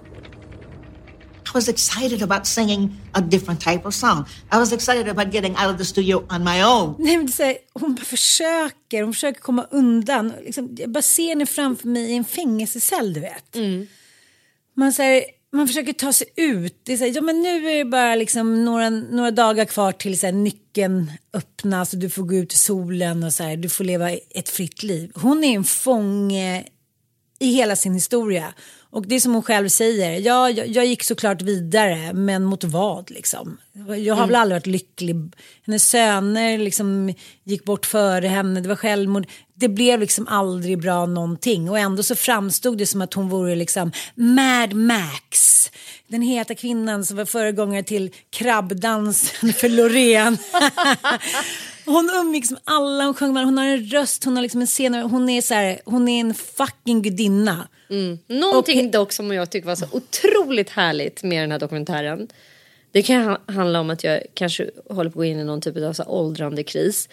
I was excited about singing a different type of song. I was excited about getting out of the studio on my own. Nej, men det är här, hon bara försöker, hon försöker komma undan. Liksom, jag bara ser henne framför mig i en fängelsecell, du vet. Man, så här, man försöker ta sig ut. Det är så här, ja, men nu är det bara liksom några, några dagar kvar till så här, nyckeln öppnas och du får gå ut i solen och så här, du får leva ett fritt liv. Hon är en fånge i hela sin historia. Och det är som hon själv säger, ja, jag, jag gick såklart vidare, men mot vad liksom? Jag har väl aldrig varit lycklig. Hennes söner liksom gick bort före henne, det var självmord. Det blev liksom aldrig bra någonting och ändå så framstod det som att hon vore liksom Mad Max. Den heta kvinnan som var föregångare till krabbdansen för Loreen. Hon umgicks med alla, hon sjöng med hon har en röst, hon har liksom en scen, hon är så här, hon är en fucking gudinna. Någonting dock som jag tycker var så otroligt härligt med den här dokumentären. Det kan ha- handla om att jag kanske håller på att gå in i någon typ av så åldrande kris.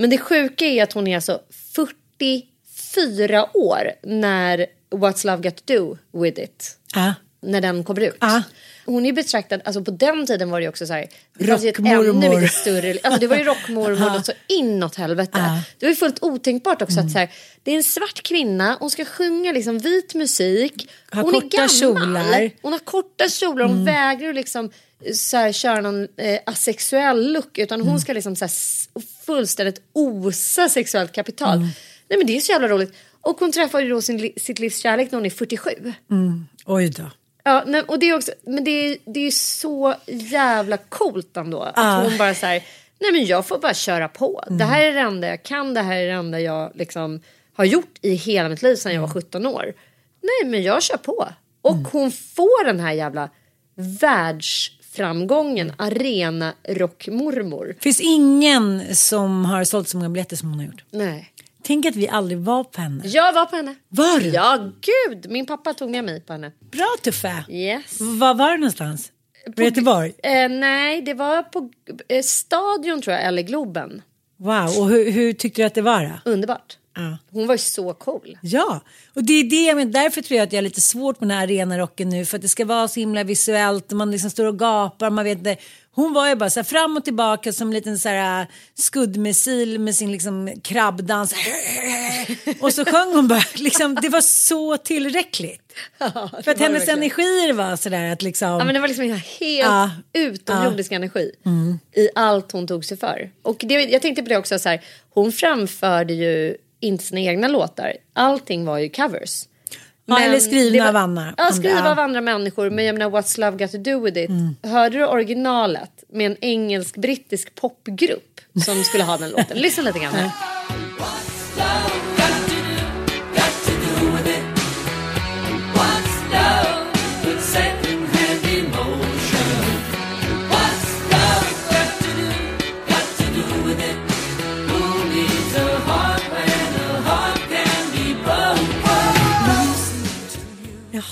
Men det sjuka är att hon är alltså 44 år när What's Love Got To Do With It. Ja. När den kommer ut. Ja. Hon är betraktad, alltså på den tiden var det ju också så här. Rockmormor. större, alltså det var ju rockmormor och så inåt helvete. Det var ju fullt otänkbart också att så här, det är en svart kvinna, hon ska sjunga liksom vit musik. Har hon korta är gammal. kjolar. Hon har korta kjolar, hon vägrar ju liksom så här, köra någon eh, asexuell look utan hon ska liksom så här, fullständigt osa sexuellt kapital. Nej men det är så jävla roligt. Och hon träffar ju då sin, sitt livs kärlek när hon är 47. Oj då. Ja, nej, och det är också, men det är, det är så jävla coolt ändå. Att hon bara så här, nej men jag får bara köra på. Det här är det enda jag kan, det här är det enda jag liksom har gjort i hela mitt liv sedan jag var 17 år. Nej men jag kör på. Och hon får den här jävla världsframgången, arena rockmormor. Finns ingen som har sålt så många biljetter som hon har gjort. Nej. Tänk att vi aldrig var på henne. Jag var på henne. Var du? Ja gud, min pappa tog med mig på henne. Bra Tuffe. Yes. Var var du någonstans? På Göteborg? Eh, nej, det var på eh, Stadion tror jag, eller Globen. Wow, och hur, hur tyckte du att det var då? Underbart. Ja. Hon var ju så cool. Ja, och det är det, men därför tror jag att jag har lite svårt med den här arenarocken nu för att det ska vara så himla visuellt och man liksom står och gapar man vet inte. Hon var ju bara så här fram och tillbaka som en liten så här äh, skuddmissil med sin liksom krabbdans. Och så sjöng hon bara, liksom, det var så tillräckligt. Ja, För att hennes energier var sådär att liksom. Ja men det var liksom en helt Ja. utomjordisk energi Mm. i allt hon tog sig för. Och det, jag tänkte på det också så här, hon framförde ju inte sina egna låtar. Allting var ju covers. Ja, eller skrivna var- av andra. Ja, skriva Ja. av andra människor. Men jag menar, What's Love Got To Do With It. Mm. Hörde du originalet med en engelsk-brittisk popgrupp som skulle ha den låten? Lyssna lite grann här.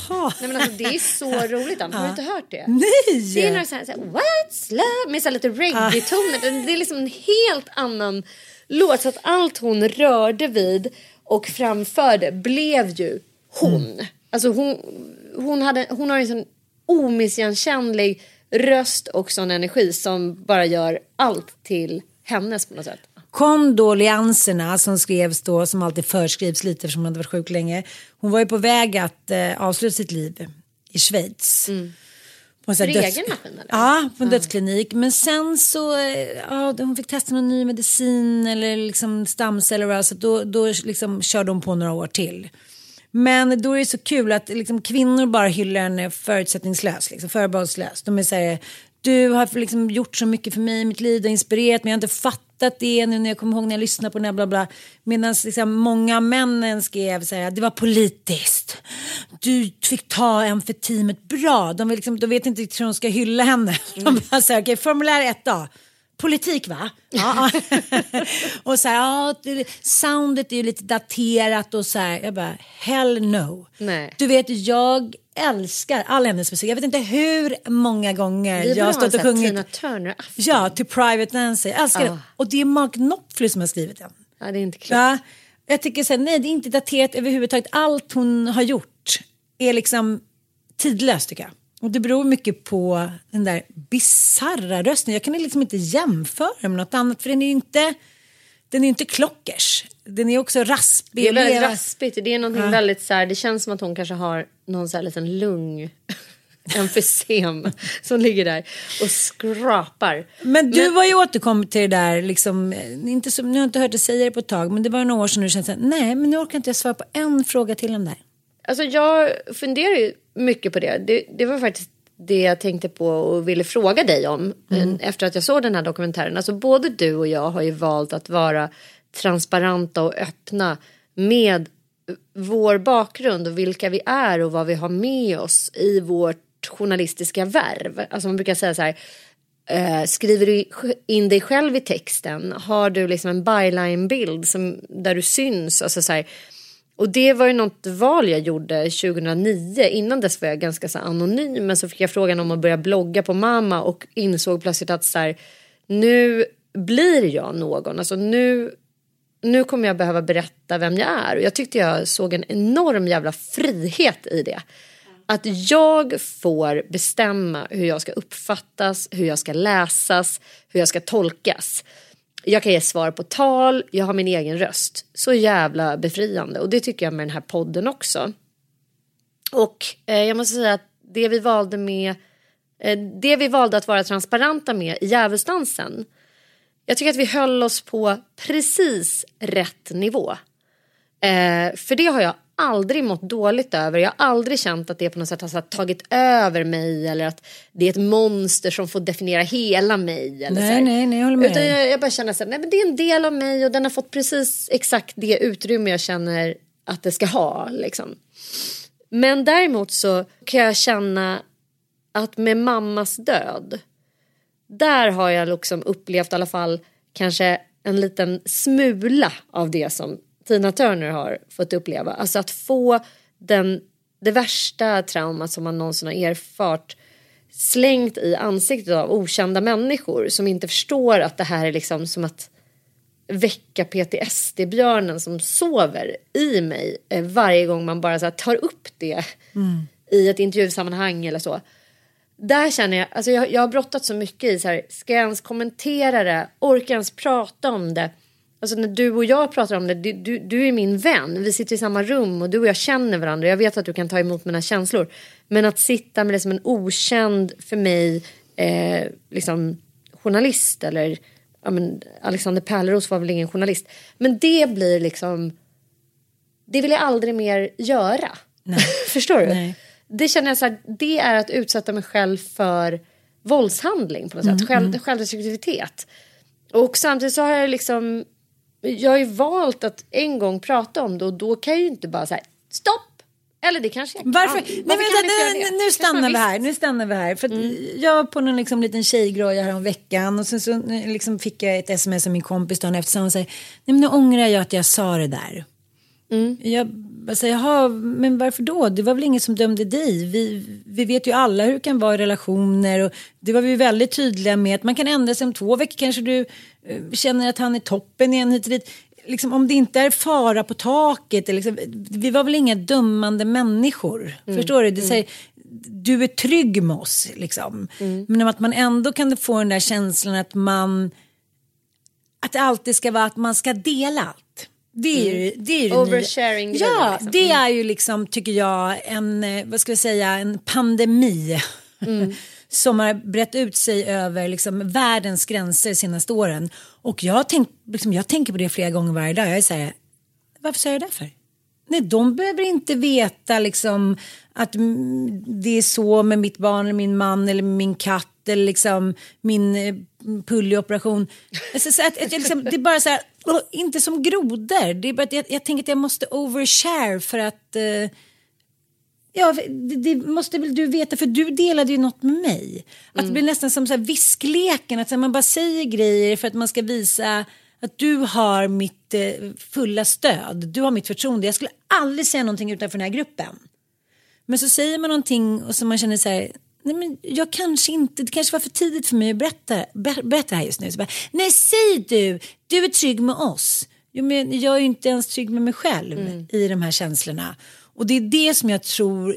Jaha. Nej, men alltså, det är så roligt. Ann. Har du inte hört det? Nej! Det är några så här, så här What's love? Med så lite reggae-toner. Det är liksom en helt annan låt. Så att allt hon rörde vid och framförde blev ju hon. Alltså hon, hon, hade, hon har en sån omisskännlig röst och sån energi som bara gör allt till hennes på något sätt. Kondolianserna som skrevs då, som alltid förskrivs lite eftersom hon hade varit sjuk länge. Hon var ju på väg att eh, avsluta sitt liv i Schweiz. På sån här För egen maskin eller? Ja, på en dödsklinik. Men sen så, eh, ja, hon fick testa någon ny medicin eller liksom stamceller så då, då liksom körde hon på några år till. Men då är det så kul att liksom, kvinnor bara hyllar henne förutsättningslöst, liksom, förbehållslöst. De är så här, du har liksom gjort så mycket för mig i mitt liv, du har inspirerat mig, jag har inte fattat det nu när jag kommer ihåg när jag lyssnade på den här bla bla. Medan liksom, många männen skrev så här, det var politiskt. Du fick ta en för teamet bra. De, vill liksom, de vet inte riktigt hur de ska hylla henne. De bara så här, okej, formulär 1A. Politik va? Ja. och så här, ja, det- soundet är ju lite daterat och så här. Jag bara, hell no. Nej. Du vet, jag älskar all hennes musik. Jag vet inte hur många gånger jag har stått och sjungit. Tina Turner-afton. Ja, till Private Nancy. Jag älskar Ah. det. Och det är Mark Knopfler som har skrivit den. Ja, det är inte klokt. Ja, jag tycker så här, nej det är inte daterat överhuvudtaget. Allt hon har gjort är liksom tidlöst tycker jag. Och det beror mycket på den där bisarra rösten. Jag kan liksom inte jämföra med något annat för den är ju inte, den är inte klockers. Den är också raspig. Det är väldigt raspigt. Det är någonting Ja. väldigt så här, det känns som att hon kanske har någon så här liten lung emfysem som ligger där och skrapar. Men du har ju återkommit till det där, liksom, eh, inte så, nu har jag inte hört dig säga det på ett tag, men det var några år sedan du kände nej men nu orkar inte jag svara på en fråga till om det här. Alltså jag funderar ju mycket på det. det. Det var faktiskt det jag tänkte på och ville fråga dig om Mm. eh, efter att jag såg den här dokumentären. Alltså både du och jag har ju valt att vara transparenta och öppna med vår bakgrund och vilka vi är och vad vi har med oss i vårt journalistiska värv. Alltså man brukar säga så här eh, skriver du in dig själv i texten? Har du liksom en byline-bild som, där du syns? Alltså så här, och det var ju något val jag gjorde 2009. Innan dess var jag ganska så anonym. Men så fick jag frågan om att börja blogga på mamma och insåg plötsligt att så här, nu blir jag någon. Alltså nu, nu kommer jag behöva berätta vem jag är. Och jag tyckte jag såg en enorm jävla frihet i det. Att jag får bestämma hur jag ska uppfattas, hur jag ska läsas, hur jag ska tolkas. Jag kan ge svar på tal, jag har min egen röst. Så jävla befriande. Och det tycker jag med den här podden också. Och eh, jag måste säga att det vi valde med eh, det vi valde att vara transparenta med i djävulsdansen. Jag tycker att vi höll oss på precis rätt nivå. Eh, för det har jag aldrig mått dåligt över. Jag har aldrig känt att det på något sätt har så tagit över mig eller att det är ett monster som får definiera hela mig. Eller Nej, så här. nej, nej, jag håller med Utan jag, jag bara känner att det är en del av mig och den har fått precis exakt det utrymme jag känner att det ska ha. Liksom. Men däremot så kan jag känna att med mammas död där har jag liksom upplevt i alla fall kanske en liten smula av det som Tina Turner har fått uppleva. Alltså att få den, det värsta traumat som man någonsin har erfart slängt i ansiktet av okända människor som inte förstår att det här är liksom som att väcka PTSD-björnen som sover i mig eh, varje gång man bara så tar upp det i ett intervjusammanhang eller så. där känner jag, alltså jag, jag har brottat så mycket i så här, ska jag ens kommentera det? Orkar jag ens prata om det? Alltså när du och jag pratar om det, du, du, du, är min vän, vi sitter i samma rum och du och jag känner varandra. Jag vet att du kan ta emot mina känslor. Men att sitta med det som en okänd för mig eh, liksom, journalist eller ja, men Alexander Pärleros var väl ingen journalist. Men det blir liksom, det vill jag aldrig mer göra. Förstår du? Nej. Det känner jag så här, det är att utsätta mig själv för våldshandling på något Mm, sätt. Själv, Självdestruktivitet. Och samtidigt så har jag liksom, jag har ju valt att en gång prata om det och då kan jag ju inte bara säga stopp. Eller det kanske jag Varför? kan. Nej, Varför men, kan nu, nu Kanske stannar vi här. Nu stannar vi här. För att Jag var på någon liksom liten tjejgroja här om veckan och sen så liksom fick jag ett sms av min kompis dagen efter. Hon säger, nej men nu ångrar jag att jag sa det där. Jag säger, jaha, men varför då? Det var väl ingen som dömde dig? Vi, vi vet ju alla hur det kan vara i relationer och det var vi väldigt tydliga med att man kan ändra sig om två veckor kanske du eh, känner att han är toppen igen hit och dit. Liksom, om det inte är fara på taket, liksom, vi var väl inga dömande människor. Förstår du? Det säger, du är trygg med oss. Liksom. Men att man ändå kan få den där känslan att man att det alltid ska vara att man ska dela allt. Det är ju det, är ju. Oversharing Ja, liksom. det är ju liksom tycker jag en, eh, vad ska vi säga, en pandemi. som har brett ut sig över liksom, världens gränser de senaste åren. Och jag, har tänkt, liksom, jag tänker på det flera gånger varje dag. Jag är så här, varför säger jag det för? Nej, de behöver inte veta liksom, att mm, det är så med mitt barn, eller min man eller min katt eller liksom, min eh. Alltså, så att, att jag liksom, det är bara så här, åh, inte som grodor. Det är bara att jag, jag tänker att jag måste overshare för att eh, Ja, det, det måste väl du veta för du delade ju något med mig. Att det blir nästan som så här viskleken, att här, man bara säger grejer för att man ska visa att du har mitt eh, fulla stöd, du har mitt förtroende. Jag skulle aldrig säga någonting utanför den här gruppen. Men så säger man någonting och så man känner så här, nej men jag kanske inte, det kanske var för tidigt för mig att berätta, ber, berätta det här just nu. Bara, nej säg du, du är trygg med oss. Jo, men jag är ju inte ens trygg med mig själv i de här känslorna. Och det är det som jag tror,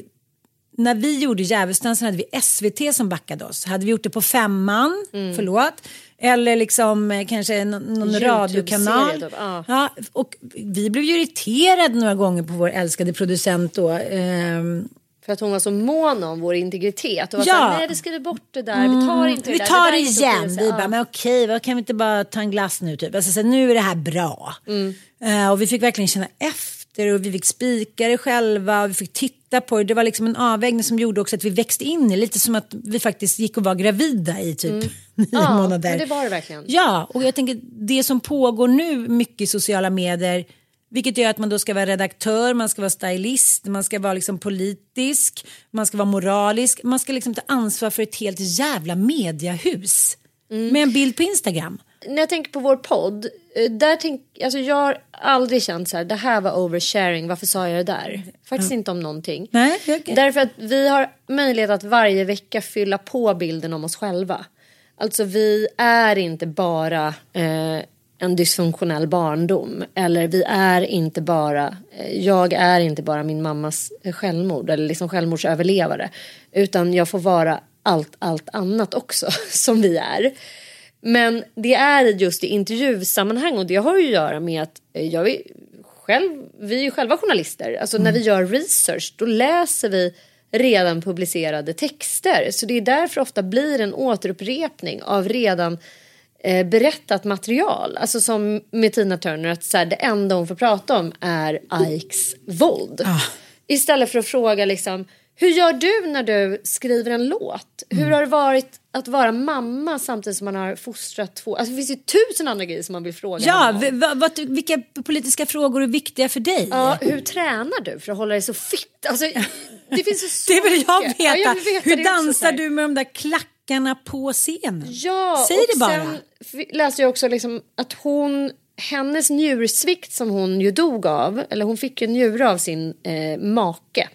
när vi gjorde Djävulsdansen hade vi SVT som backade oss. Hade vi gjort det på femman, förlåt, eller liksom eh, kanske någon, någon radiokanal. typ, ja. Och vi blev ju irriterade några gånger på vår älskade producent då. ehm, För att hon var så mån om vår integritet. Och var Ja. såhär, nej vi skriver bort det där, vi tar inte vi det där. tar det inte igen. okej." Vi Ja. bara, men okej, vad kan vi inte bara ta en glass nu typ? Alltså, så, nu är det här bra. Mm. Eh, och vi fick verkligen känna efter och vi fick spika det själva och vi fick titta på det. Det var liksom en avvägning som gjorde också att vi växte in i det. Lite som att vi faktiskt gick och var gravida i typ nio Mm. Ja, månader. men det var det verkligen. Ja, och jag tänker det som pågår nu mycket i sociala medier vilket gör att man då ska vara redaktör, man ska vara stylist, man ska vara liksom politisk, man ska vara moralisk, man ska liksom ta ansvar för ett helt jävla mediahus. Mm. Med en bild på Instagram. När jag tänker på vår podd, eh, där tänk, alltså jag har aldrig känt så här, det här var oversharing, varför sa jag det där? Faktiskt inte om någonting. Nej, okej. Därför att vi har möjlighet att varje vecka fylla på bilden om oss själva. Alltså vi är inte bara eh, en dysfunktionell barndom. Eller vi är inte bara, eh, jag är inte bara min mammas eh, självmord eller liksom självmordsöverlevare. Utan jag får vara allt, allt annat också som vi är. Men det är just i intervjusammanhang och det har ju att göra med att eh, jag är själv, vi är ju själva journalister. Alltså när vi gör research då läser vi redan publicerade texter. Så det är därför ofta blir en återupprepning av redan eh, berättat material. Alltså som med Tina Turner att så här, det enda hon får prata om är Ikes våld. Istället för att fråga liksom hur gör du när du skriver en låt? Hur har det varit att vara mamma samtidigt som man har fostrat två? Alltså det finns ju tusen andra grejer som man vill fråga Ja, vad- vilka politiska frågor är viktiga för dig? Ja, hur tränar du för att hålla dig så fit? Alltså, det finns ju så Det vill jag mycket. veta. Ja, jag vill veta hur dansar du med de där klackarna på scenen? Ja, Säg det bara. sen läste jag också liksom att hon, hennes njursvikt som hon ju dog av, eller hon fick ju en njure av sin eh, make,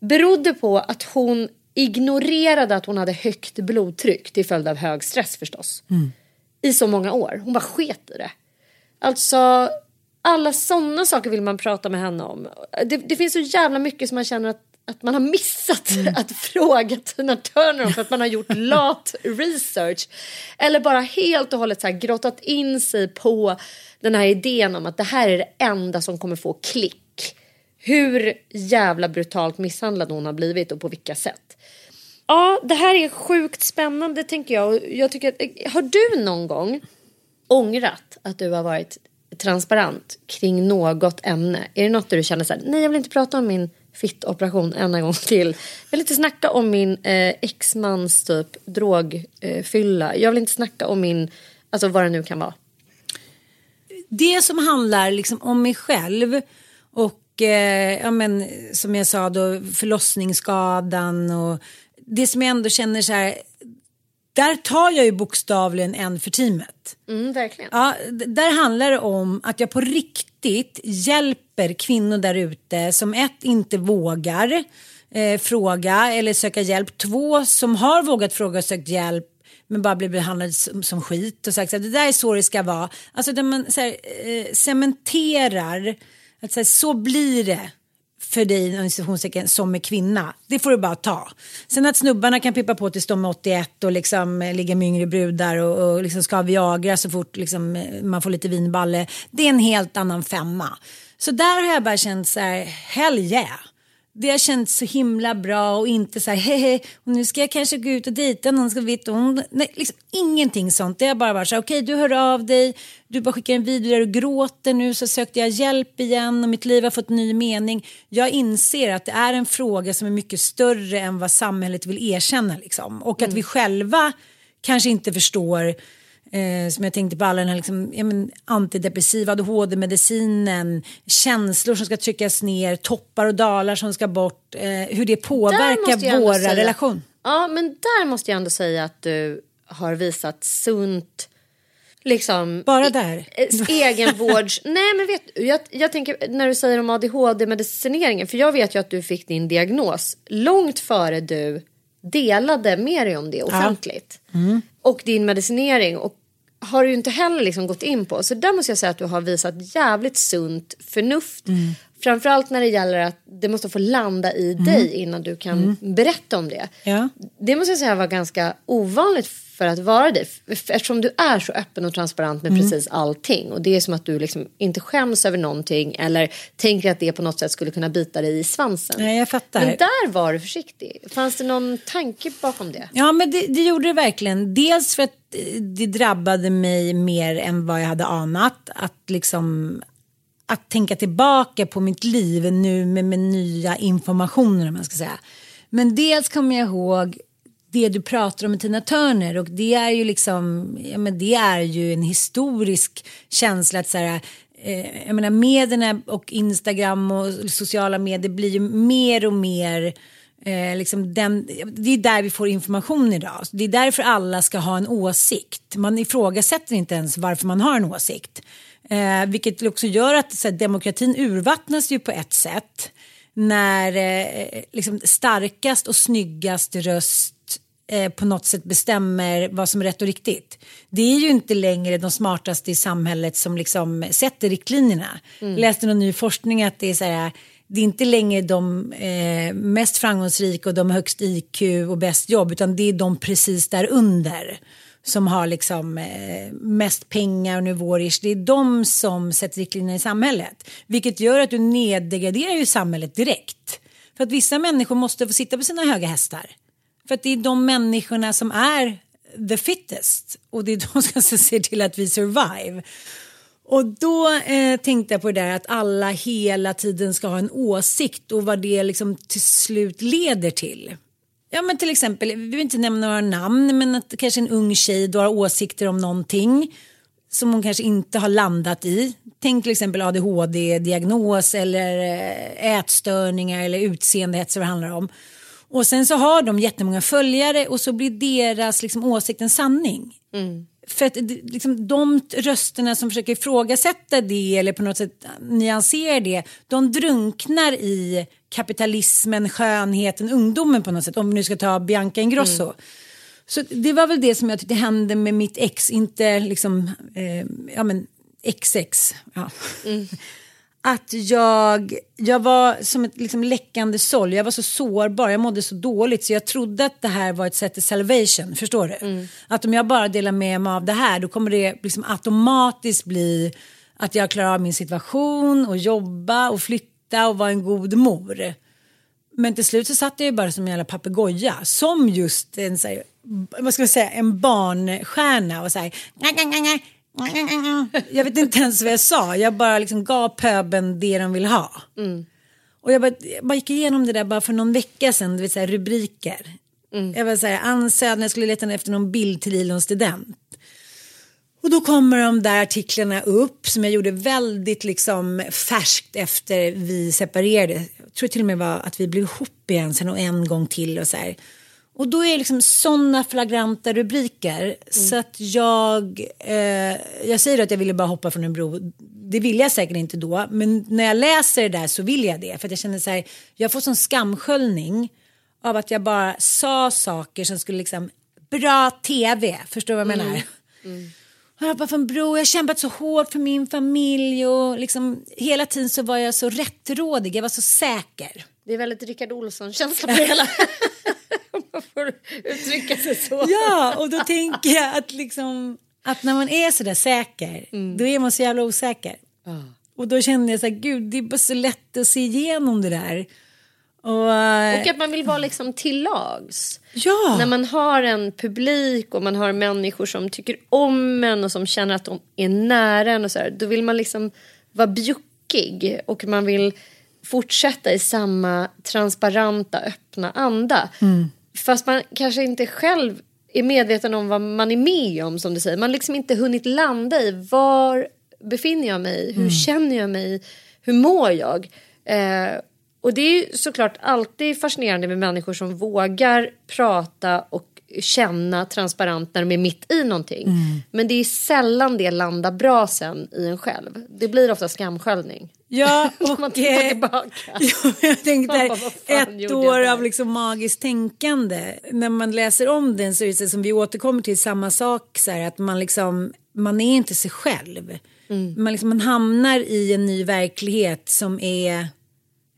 berodde på att hon ignorerade att hon hade högt blodtryck till följd av hög stress förstås. I så många år. Hon bara sket i det. Alltså alla sådana saker vill man prata med henne om. Det, det finns så jävla mycket som man känner att att man har missat att fråga Tina Turner för att man har gjort lat research. Eller bara helt och hållet så här grottat in sig på den här idén om att det här är det enda som kommer få klick. Hur jävla brutalt misshandlad hon har blivit och på vilka sätt. Ja, det här är sjukt spännande tänker jag. Jag tycker att, har du någon gång ångrat att du har varit transparent kring något ämne? Är det något där du känner så här, nej jag vill inte prata om min fittoperation en gång till. Jag vill inte snacka om min eh, exmans typ drogfylla. Eh, jag vill inte snacka om min, alltså vad det nu kan vara. Det som handlar liksom om mig själv och eh, ja, men, som jag sa då förlossningsskadan och det som jag ändå känner så här där tar jag ju bokstavligen en för teamet. Mm, verkligen. Ja, där handlar det om att jag på riktigt hjälper kvinnor där ute som ett inte vågar eh, fråga eller söka hjälp. Två som har vågat fråga och sökt hjälp men bara blir behandlad som, som skit och sagt att det där är så det ska vara. Alltså där man så här, eh, cementerar att så, här, så blir det för dig som är kvinna. Det får du bara ta. Sen att snubbarna kan pippa på tills de är 81 och liksom eh, ligga med yngre brudar och, och liksom ska ha Viagra så fort liksom, eh, man får lite vinballe. Det är en helt annan femma. Så där har jag bara känt så här, hell yeah det har känts så himla bra och inte så här hehe och nu ska jag kanske gå ut och dejta någon ska veta hon nej liksom ingenting sånt. Det har bara varit så okej okay, du hör av dig du bara skickar en video där du gråter nu så sökte jag hjälp igen och mitt liv har fått ny mening. Jag inser att det är en fråga som är mycket större än vad samhället vill erkänna liksom. Och att mm. vi själva kanske inte förstår Eh, som jag tänkte på alla den här liksom, ja, men, antidepressiva ADHD-medicinen, känslor som ska tryckas ner, toppar och dalar som ska bort, eh, hur det påverkar våra relation. Ja, men där måste jag ändå säga att du har visat sunt liksom bara där egenvårds nej men vet jag, jag tänker när du säger om ADHD medicineringen för jag vet ju att du fick din diagnos långt före du delade med dig om det offentligt ja. mm. och din medicinering och har du ju inte heller liksom gått in på. Så där måste jag säga att du har visat jävligt sunt förnuft. Mm. Framförallt när det gäller att det måste få landa i mm. dig innan du kan mm. berätta om det. Ja. Det måste jag säga var ganska ovanligt för att vara dig. Eftersom du är så öppen och transparent med mm. precis allting. Och det är som att du liksom inte skäms över någonting eller tänker att det på något sätt skulle kunna bita dig i svansen. Nej, jag fattar. Men där var du försiktig. Fanns det någon tanke bakom det? Ja, men det, det gjorde det verkligen. Dels för att eh, det drabbade mig mer än vad jag hade anat. Att liksom att tänka tillbaka på mitt liv nu med, med nya informationer om man ska säga. Men dels kommer jag ihåg det du pratar om med Tina Turner och det är ju liksom, ja men det är ju en historisk känsla att så här, eh, jag menar medierna och Instagram och sociala medier blir ju mer och mer Eh, liksom den, det är där vi får information idag. Det är därför alla ska ha en åsikt. Man ifrågasätter inte ens varför man har en åsikt. Eh, vilket också gör att så här, demokratin urvattnas ju på ett sätt. När eh, liksom, starkast och snyggast röst eh, på något sätt bestämmer vad som är rätt och riktigt. Det är ju inte längre de smartaste i samhället som liksom sätter riktlinjerna. Mm. Jag läste någon ny forskning att det är så här det är inte längre de eh, mest framgångsrika och de högst IQ och bäst jobb utan det är de precis där under som har liksom eh, mest pengar och nivåer. Det är de som sätter riktlinjerna i samhället. Vilket gör att du neddegraderar ju samhället direkt. För att vissa människor måste få sitta på sina höga hästar. För att det är de människorna som är the fittest. Och det är de som ser till att vi survive. Och då eh, tänkte jag på det där att alla hela tiden ska ha en åsikt och vad det liksom till slut leder till. Ja men till exempel, vi vill inte nämna några namn men att kanske en ung tjej då har åsikter om någonting som hon kanske inte har landat i. Tänk till exempel ADHD-diagnos eller eh, ätstörningar eller utseendehets vad det handlar om. Och sen så har de jättemånga följare och så blir deras liksom, åsikt en sanning. Mm. För att liksom, de rösterna som försöker ifrågasätta det eller på något sätt nyansera det, de drunknar i kapitalismen, skönheten, ungdomen på något sätt. Om vi nu ska ta Bianca Ingrosso. Mm. Så det var väl det som jag tyckte hände med mitt ex, inte liksom, eh, ja men XX. Ja. Mm. att jag, jag var som ett liksom läckande såll. Jag var så sårbar, jag mådde så dåligt så jag trodde att det här var ett sätt till salvation. Förstår du? Mm. Att om jag bara delar med mig av det här då kommer det liksom automatiskt bli att jag klarar av min situation och jobba och flytta och vara en god mor. Men till slut så satt jag ju bara som en jävla papegoja. Som just en, så här, vad ska man säga, en barnstjärna. Och så här, jag vet inte ens vad jag sa. Jag bara liksom gav pöben det de vill ha. Och jag bara, jag bara gick igenom det där bara för någon vecka sedan. Det vill säga rubriker. Jag var så här, Ann Södner skulle leta efter någon bild till Ilon student. Och då kommer de där artiklarna upp som jag gjorde väldigt liksom färskt efter vi separerade. Jag tror till och med var att vi blev ihop igen sen och en gång till och så här. Och då är det liksom sådana flagranta rubriker så att jag, eh, jag säger att jag ville bara hoppa från en bro. Det ville jag säkert inte då, men när jag läser det där så vill jag det. För jag känner så här, jag får sån skamsköljning av att jag bara sa saker som skulle liksom, bra tv, förstår du vad jag menar? Jag hoppar från bro, jag har kämpat så hårt för min familj och liksom hela tiden så var jag så rättrådig, jag var så säker. Det är väldigt Rickard Olsson-känsla på det hela. Man får uttrycka sig så. Ja, och då tänker jag att liksom att när man är så där säker, då är man så jävla osäker. Och då kände jag så här, gud, det är bara så lätt att se igenom det där. Och, eh, Och att man vill vara liksom till lags. Ja. När man har en publik och man har människor som tycker om en och som känner att de är nära en och så här, då vill man liksom vara bjuckig och man vill fortsätta i samma transparenta öppna anda. Fast man kanske inte själv är medveten om vad man är med om som du säger. Man har liksom inte hunnit landa i var befinner jag mig, hur känner jag mig, hur mår jag? Eh, och det är såklart alltid fascinerande med människor som vågar prata och känna transparent när de är mitt i någonting. Men det är sällan det landar bra sen i en själv. Det blir ofta skamsköljning. Ja, och man tittar eh, tillbaka. ja, jag tänkte fan ett år där? av liksom magiskt tänkande. När man läser om den så är det så som vi återkommer till samma sak. Så här, att man liksom, man är inte sig själv. Man, liksom, man hamnar i en ny verklighet som är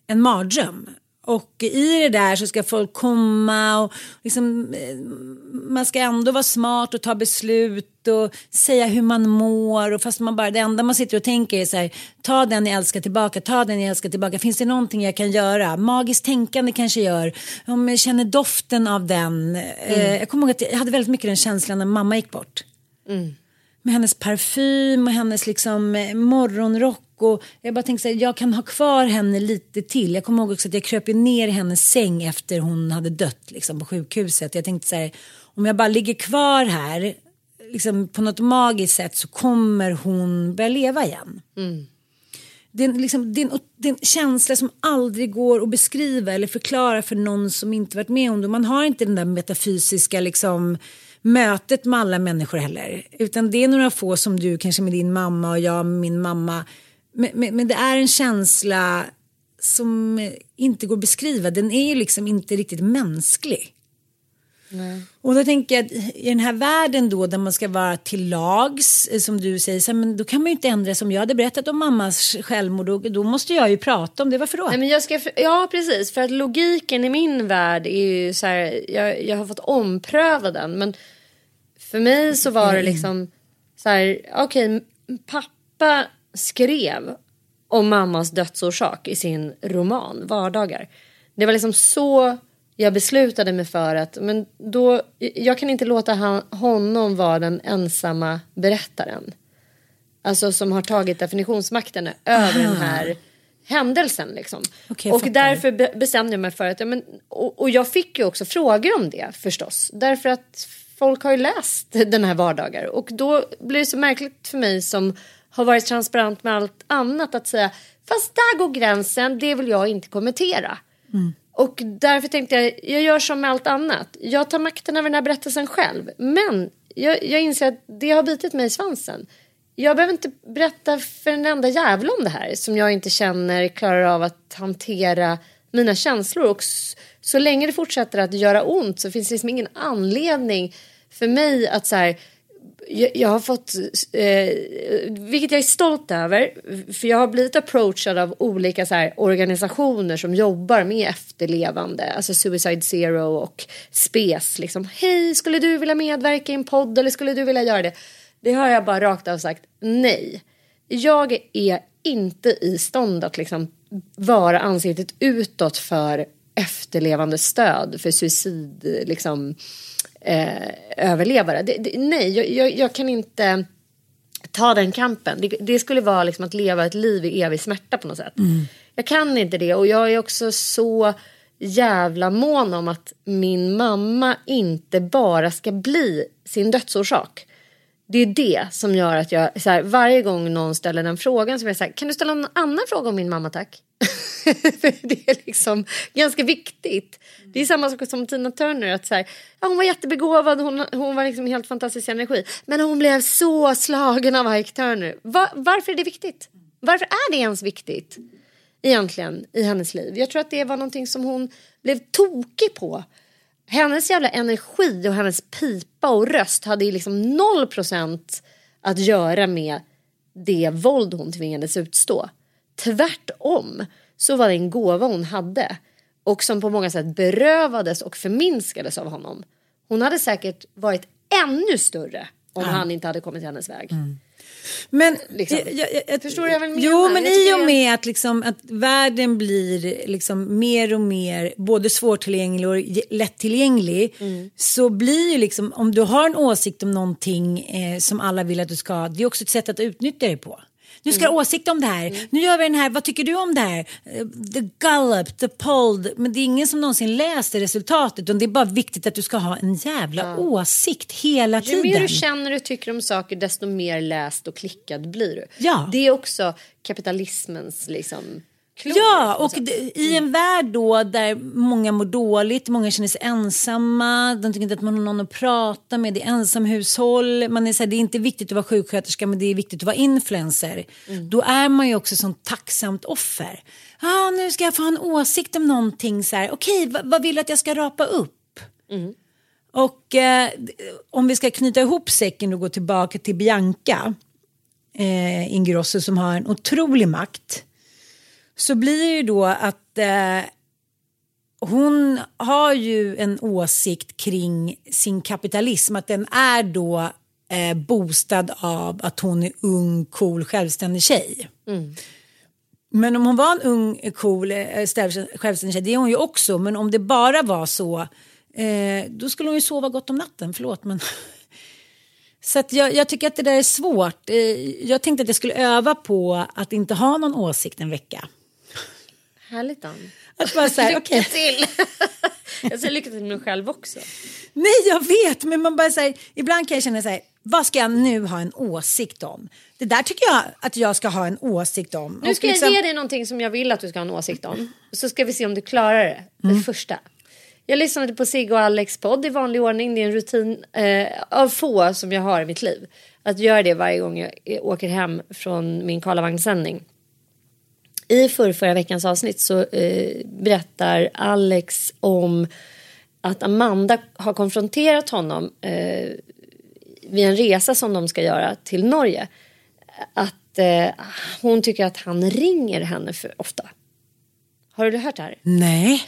en mardröm. Och i det där så ska folk komma och liksom, eh, man ska ändå vara smart och ta beslut och säga hur man mår. Och fast man bara, det enda man sitter och tänker är så här, ta den jag älskar tillbaka, ta den jag älskar tillbaka. Finns det någonting jag kan göra? Magiskt tänkande kanske gör. Om jag känner doften av den. Eh, jag kommer ihåg att jag hade väldigt mycket den känslan när mamma gick bort med hennes parfym och hennes liksom eh, morgonrock. Och jag bara tänkte så här, jag kan ha kvar henne lite till. Jag kommer ihåg också att jag kröp ner i hennes säng efter hon hade dött liksom, på sjukhuset. Jag tänkte så här, om jag bara ligger kvar här liksom, på något magiskt sätt så kommer hon börja leva igen. Det är, liksom, det, är en, det är en känsla som aldrig går att beskriva eller förklara för någon som inte varit med om det. Man har inte den där metafysiska liksom, mötet med alla människor heller. Utan det är några få som du kanske med din mamma och jag med min mamma. Men, men, men det är en känsla som inte går att beskriva. Den är ju liksom inte riktigt mänsklig. Och då tänker jag att i den här världen då där man ska vara till lags eh, som du säger, så här, men då kan man ju inte ändra som jag hade berättat om mammas självmord och då måste jag ju prata om det. Varför då? Nej, men jag ska, ja precis, för att logiken i min värld är ju så här, jag, jag har fått ompröva den. Men för mig så var det liksom så här, okej, pappa skrev om mammas dödsorsak i sin roman Vardagar. Det var liksom så jag beslutade mig för att men då, jag kan inte låta han, honom vara den ensamma berättaren. Alltså som har tagit definitionsmakten över den här händelsen. Liksom. Jag och därför be- bestämde jag mig för att, ja, men, och, och jag fick ju också frågor om det förstås. Därför att folk har ju läst den här vardagar. Och då blir det så märkligt för mig som har varit transparent med allt annat att säga fast där går gränsen, det vill jag inte kommentera. Och därför tänkte jag, jag gör som med allt annat. Jag tar makten över den här berättelsen själv. Men jag, jag inser att det har bitit mig i svansen. Jag behöver inte berätta för en enda jävla om det här som jag inte känner klarar av att hantera mina känslor. Och så länge det fortsätter att göra ont så finns det liksom ingen anledning för mig att så här, jag, har fått, eh, vilket jag är stolt över, för jag har blivit approachad av olika så här, organisationer som jobbar med efterlevande, alltså Suicide Zero och SPES. Liksom. Hej, skulle du vilja medverka i en podd eller skulle du vilja göra det? Det har jag bara rakt av sagt nej. Jag är inte i stånd att liksom vara ansiktet utåt för efterlevande stöd för suicid, liksom eh, överlevare. Det, det, nej, jag, jag, jag, kan inte ta den kampen. Det, det, skulle vara liksom att leva ett liv i evig smärta på något sätt. Mm. Jag kan inte det och jag är också så jävla mån om att min mamma inte bara ska bli sin dödsorsak. Det är det som gör att jag så här, varje gång någon ställer den frågan så är jag så här, kan du ställa någon annan fråga om min mamma tack? det är liksom ganska viktigt. Det är samma sak som Tina Turner. Att så här, ja, hon var jättebegåvad, hon, hon var liksom helt fantastisk energi. Men hon blev så slagen av Ike Turner. Va, varför är det viktigt? Varför är det ens viktigt? Egentligen i hennes liv. Jag tror att det var någonting som hon blev tokig på. Hennes jävla energi och hennes pipa och röst hade ju liksom noll procent att göra med det våld hon tvingades utstå. Tvärtom så var det en gåva hon hade och som på många sätt berövades och förminskades av honom. Hon hade säkert varit ännu större om ja. han inte hade kommit hennes väg. Mm. Men liksom. jag, jag, jag, förstår du vad jag menar? Jo, men i och med att, liksom, att världen blir liksom mer och mer både svårtillgänglig och lättillgänglig mm. så blir ju liksom om du har en åsikt om någonting eh, som alla vill att du ska ha, det är också ett sätt att utnyttja det på. Nu ska mm. åsikt om det här. Mm. Nu gör vi den här. Vad tycker du om det här? The Gallup, the poll. Men det är ingen som någonsin läser resultatet. Och det är bara viktigt att du ska ha en jävla ja. åsikt hela tiden. Ju mer du känner och tycker om saker desto mer läst och klickad blir du. Ja. Det är också kapitalismens liksom Klokt, ja, och i en värld då där många mår dåligt, många känner sig ensamma, de tycker inte att man har någon att prata med, det är ensamhushåll, man är så här, det är inte viktigt att vara sjuksköterska men det är viktigt att vara influencer. Mm. Då är man ju också som tacksamt offer. Ah, nu ska jag få ha en åsikt om någonting, så här, okej, okay, vad vill du att jag ska rapa upp? Mm. Och eh, om vi ska knyta ihop säcken och gå tillbaka till Bianca eh, Ingrosso som har en otrolig makt så blir det ju då att eh, hon har ju en åsikt kring sin kapitalism, att den är då eh, bostad av att hon är ung, cool, självständig tjej. Mm. Men om hon var en ung, cool, eh, självständig tjej, det är hon ju också, men om det bara var så, eh, då skulle hon ju sova gott om natten, förlåt men Så jag, jag, tycker att det där är svårt. Eh, jag tänkte att jag skulle öva på att inte ha någon åsikt en vecka. Härligt Dan. Att bara så här, lycka okay. till. jag säger lycka till mig själv också. Nej jag vet men man bara säger ibland kan jag känna så här vad ska jag nu ha en åsikt om? Det där tycker jag att jag ska ha en åsikt om. Nu ska liksom... jag ge dig någonting som jag vill att du ska ha en åsikt om. Så ska vi se om du klarar det. Det mm. första. Jag lyssnade på Sigge och Alex podd i vanlig ordning. Det är en rutin eh, av få som jag har i mitt liv. Att göra det varje gång jag åker hem från min Karlavagnssändning. I förra veckans avsnitt så eh, berättar Alex om att Amanda har konfronterat honom eh, vid en resa som de ska göra till Norge. Att eh, hon tycker att han ringer henne för ofta. Har du hört det här? Nej.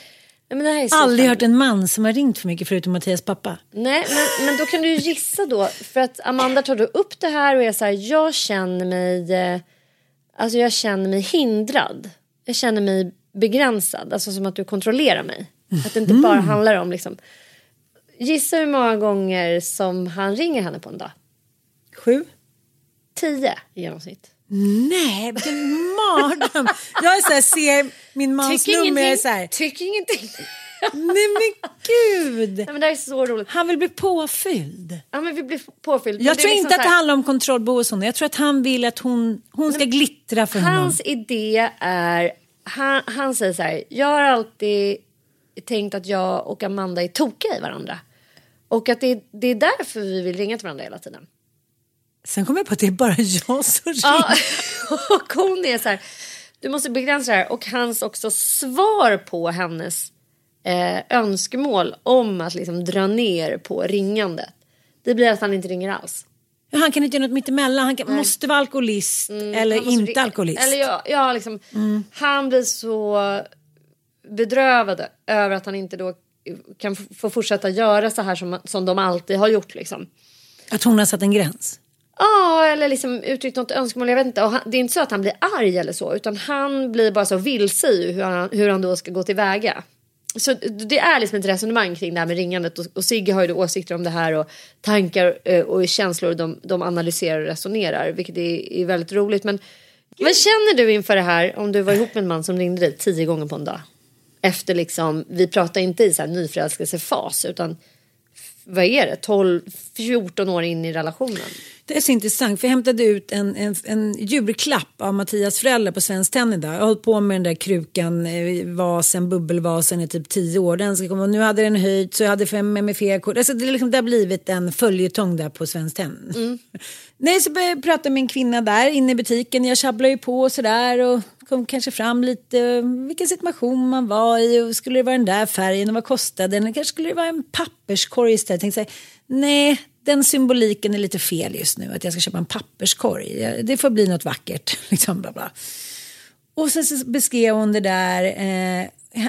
Nej, men Aldrig hört en man som har ringt för mycket förutom Mattias pappa. Nej, men, men då kan du gissa då. För att Amanda tar då upp det här och är så här, jag känner mig eh, Alltså jag känner mig hindrad. Jag känner mig begränsad. Alltså som att du kontrollerar mig. Att det inte bara mm. handlar om liksom. Gissa hur många gånger som han ringer henne på en dag? Sju? Tio i genomsnitt. Nej, vilken mardröm. jag är så här, ser min mans nummer. Jag är så här. Tycker ingenting. Nej men gud! Nej, men det är så roligt. Han vill bli påfylld. Han vill bli påfylld. Jag tror liksom inte att det handlar om kontroll Jag tror att han vill att hon, hon ska glittra för hans honom. Hans idé är, han, han säger så här, jag har alltid tänkt att jag och Amanda är tokiga i varandra. Och att det, det är därför vi vill ringa till varandra hela tiden. Sen kommer jag på att det är bara jag som ringer. Ja, och hon är så här, du måste begränsa det här. Och hans också svar på hennes eh, önskemål om att liksom dra ner på ringandet. Det blir att han inte ringer alls. Han kan inte göra något mittemellan. Han kan, måste vara alkoholist eller Mm, måste inte alkoholist. Eller ja, ja liksom, Mm. Han blir så bedrövad över att han inte då kan få fortsätta göra så här som, som de alltid har gjort. Liksom. Att hon har satt en gräns. Ja, eller liksom uttryckt något önskemål. Jag vet inte. Och han, det är inte så att han blir arg eller så. Utan han blir bara så vilse i hur han, hur han då ska gå tillväga. Så det är liksom ett resonemang kring det här med ringandet. Och, och Sigge har ju då åsikter om det här. Och tankar eh, och känslor. De, de analyserar och resonerar. Vilket är, är väldigt roligt. Men vad känner du inför det här? Om du var ihop med en man som ringde dig tio gånger på en dag. Efter liksom, vi pratar inte i så här nyförälskelsefas. Utan vad är det? 12, 14 år in i relationen. Det är så intressant för jag hämtade ut en, en, en julklapp av Mattias föräldrar på Svenskt Tenn idag. Jag har hållit på med den där krukan, eh, vasen, bubbelvasen i typ tio år. Den ska komma, nu hade den höjt så jag hade fem med fel kort. Alltså det, liksom, det har blivit en följetong där på Svenskt Tenn. Nej, så började jag prata med en kvinna där inne i butiken. Jag tjabblar ju på och sådär och kom kanske fram lite eh, vilken situation man var i och skulle det vara den där färgen och vad kostade den? Kanske skulle det vara en papperskorg istället. Jag tänkte så här, nej, den symboliken är lite fel just nu. Att jag ska köpa en papperskorg. Det får bli något vackert. Liksom, bla bla. Och sen så beskrev hon det där, eh,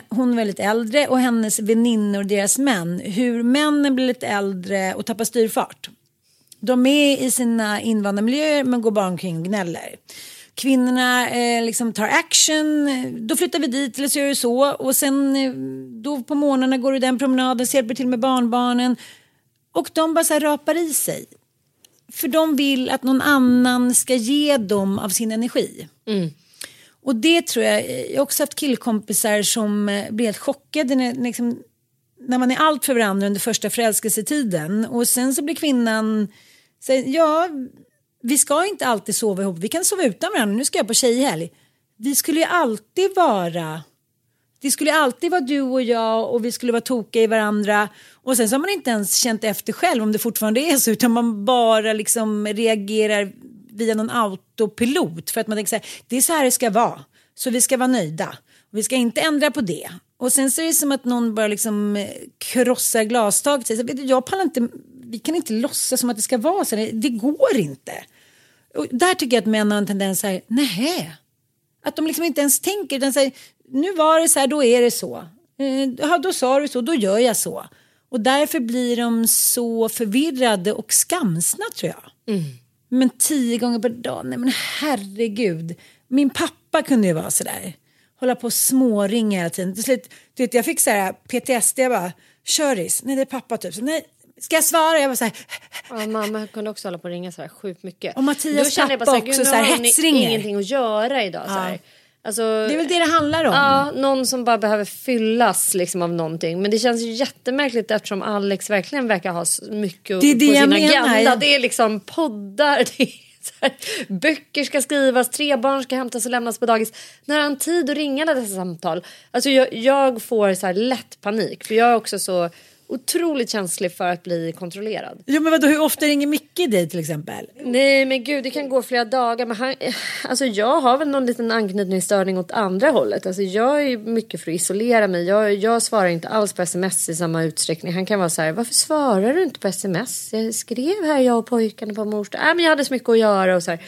hon är väldigt äldre och hennes väninnor och deras män. Hur männen blir lite äldre och tappar styrfart. De är i sina invandrarmiljöer men går bara omkring och gnäller. Kvinnorna eh, liksom tar action, då flyttar vi dit eller så gör vi så. Och sen eh, då på morgnarna går du den promenaden, så hjälper till med barnbarnen. Och de bara så här rapar i sig. För de vill att någon annan ska ge dem av sin energi. Och det tror jag, jag har också haft killkompisar som eh, blir helt chockade när, liksom, när man är allt för varandra under första förälskelsetiden. Och sen så blir kvinnan, säger, ja vi ska inte alltid sova ihop, vi kan sova utan varandra, nu ska jag på tjejhelg. Vi skulle ju alltid vara det skulle alltid vara du och jag och vi skulle vara tokiga i varandra. Och sen så har man inte ens känt efter själv om det fortfarande är så utan man bara liksom reagerar via någon autopilot för att man tänker så här, det är så här det ska vara. Så vi ska vara nöjda. Vi ska inte ändra på det. Och sen så är det som att någon bara liksom eh, krossar glastaket. Så vet du, jag pallar inte, vi kan inte låtsas som att det ska vara så. här. Det går inte. Och där tycker jag att män har en tendens här, nej. Att de liksom inte ens tänker utan säger nu var det så här, då är det så. Eh, ja, då sa du så, då gör jag så. Och därför blir de så förvirrade och skamsna tror jag. Men tio gånger per dag, nej men herregud. Min pappa kunde ju vara sådär. Hålla på och småringa hela tiden. Till slut, du vet, jag fick så här PTSD, jag bara, köris, nej det är pappa typ. Så, nej, ska jag svara? Jag var så här, Ja, mamma kunde också hålla på och ringa så här sjukt mycket. Och Mattias kände jag bara pappa så här, också så här hetsringer. ingenting att göra idag. Så här. Alltså, det är väl det det handlar om. Ja, någon som bara behöver fyllas liksom av någonting. Men det känns ju jättemärkligt eftersom Alex verkligen verkar ha mycket Det är det på sin agenda. Det är liksom poddar, det är här, böcker ska skrivas, tre barn ska hämtas och lämnas på dagis. När har han tid att ringa dessa samtal? Alltså jag, jag får så här lätt panik för jag är också så otroligt känslig för att bli kontrollerad. Jo men vadå, hur ofta ringer Micke dig till exempel? Nej men gud det kan gå flera dagar. Men han, alltså jag har väl någon liten anknytningsstörning åt andra hållet. Alltså jag är mycket för att isolera mig. Jag, jag svarar inte alls på sms i samma utsträckning. Han kan vara så här, varför svarar du inte på sms? Jag skrev här jag och pojkarna på mors. Nej men jag hade så mycket att göra och så här.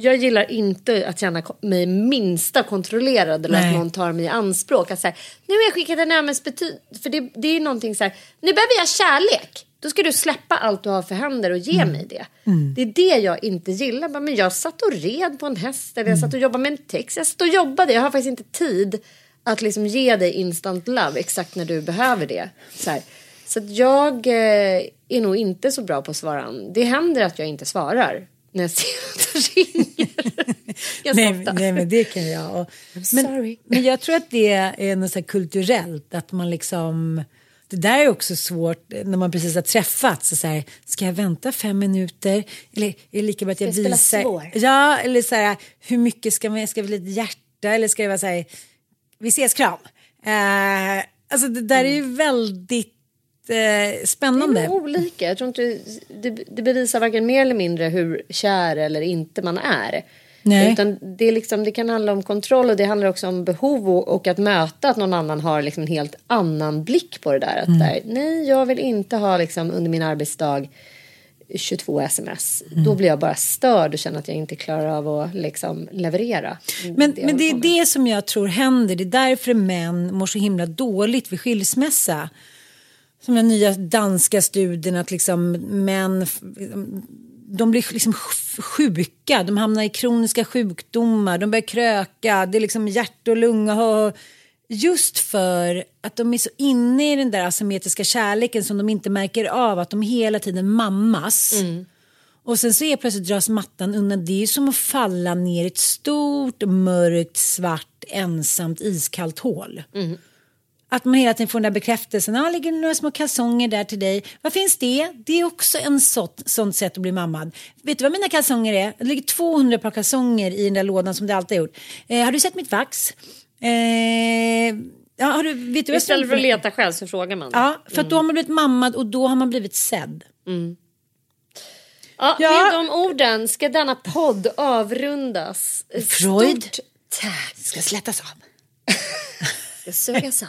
Jag gillar inte att känna mig minsta kontrollerad eller Nej. att någon tar mig i anspråk. Att så här, nu har jag skickat en ömmetsbetyd. För det, det är någonting så här, nu behöver jag kärlek. Då ska du släppa allt du har för händer och ge mig det. Det är det jag inte gillar. Bara, Men jag satt och red på en häst eller jag satt och jobbade med en text. Jag satt och jobbade. Jag har faktiskt inte tid att liksom ge dig instant love exakt när du behöver det. Så, här. så jag eh, är nog inte så bra på att svara. Det händer att jag inte svarar när jag ser att det ringer. Ganska Nej, nej men det kan jag. Och, men, sorry. men jag tror att det är något så kulturellt att man liksom det där är också svårt när man precis har träffats. Så så här, ska jag vänta fem minuter? Eller är det lika bra att jag Ska jag spela visar? svår? Ja, eller så här, hur mycket ska man, ska vi lite hjärta? Eller ska det vara så här, vi ses kram? Eh, alltså det där är ju väldigt eh, Det är spännande. nog olika. Jag tror inte, det, det bevisar varken mer eller mindre hur kär eller inte man är. Nej. Utan det, är liksom, det kan handla om kontroll och det handlar också om behov och, och att möta att någon annan har liksom en helt annan blick på det där. Att där, nej, jag vill inte ha liksom under min arbetsdag 22 sms. Då blir jag bara störd och känner att jag inte klarar av att liksom leverera. Men det, men det är det som jag tror händer. Det är därför män mår så himla dåligt vid skilsmässa. Som den nya danska studien att liksom män de blir liksom sjuka, de hamnar i kroniska sjukdomar, de börjar kröka, det är liksom hjärt och lunga. Just för att de är så inne i den där asymmetriska kärleken som de inte märker av, att de hela tiden mammas. Mm. Och sen så är plötsligt dras mattan undan. Det är som att falla ner i ett stort, mörkt, svart, ensamt, iskallt hål. Mm. Att man hela tiden får den där bekräftelsen. Ja, ligger några små kalsonger där till dig. Vad finns det? Det är också en sånt, sånt sätt att bli mammad. Vet du vad mina kalsonger är? Det ligger 200 par kalsonger i den där lådan som det alltid har gjort. Eh, har du sett mitt vax? Eh, ja, har du, vet du Istället för att leta själv så frågar man. Ja, för mm. då har man blivit mammad och då har man blivit sedd. Mm. Ja, ja. Med de orden ska denna podd avrundas. Freud. Stort tack. ska slätas av. ska sugas av.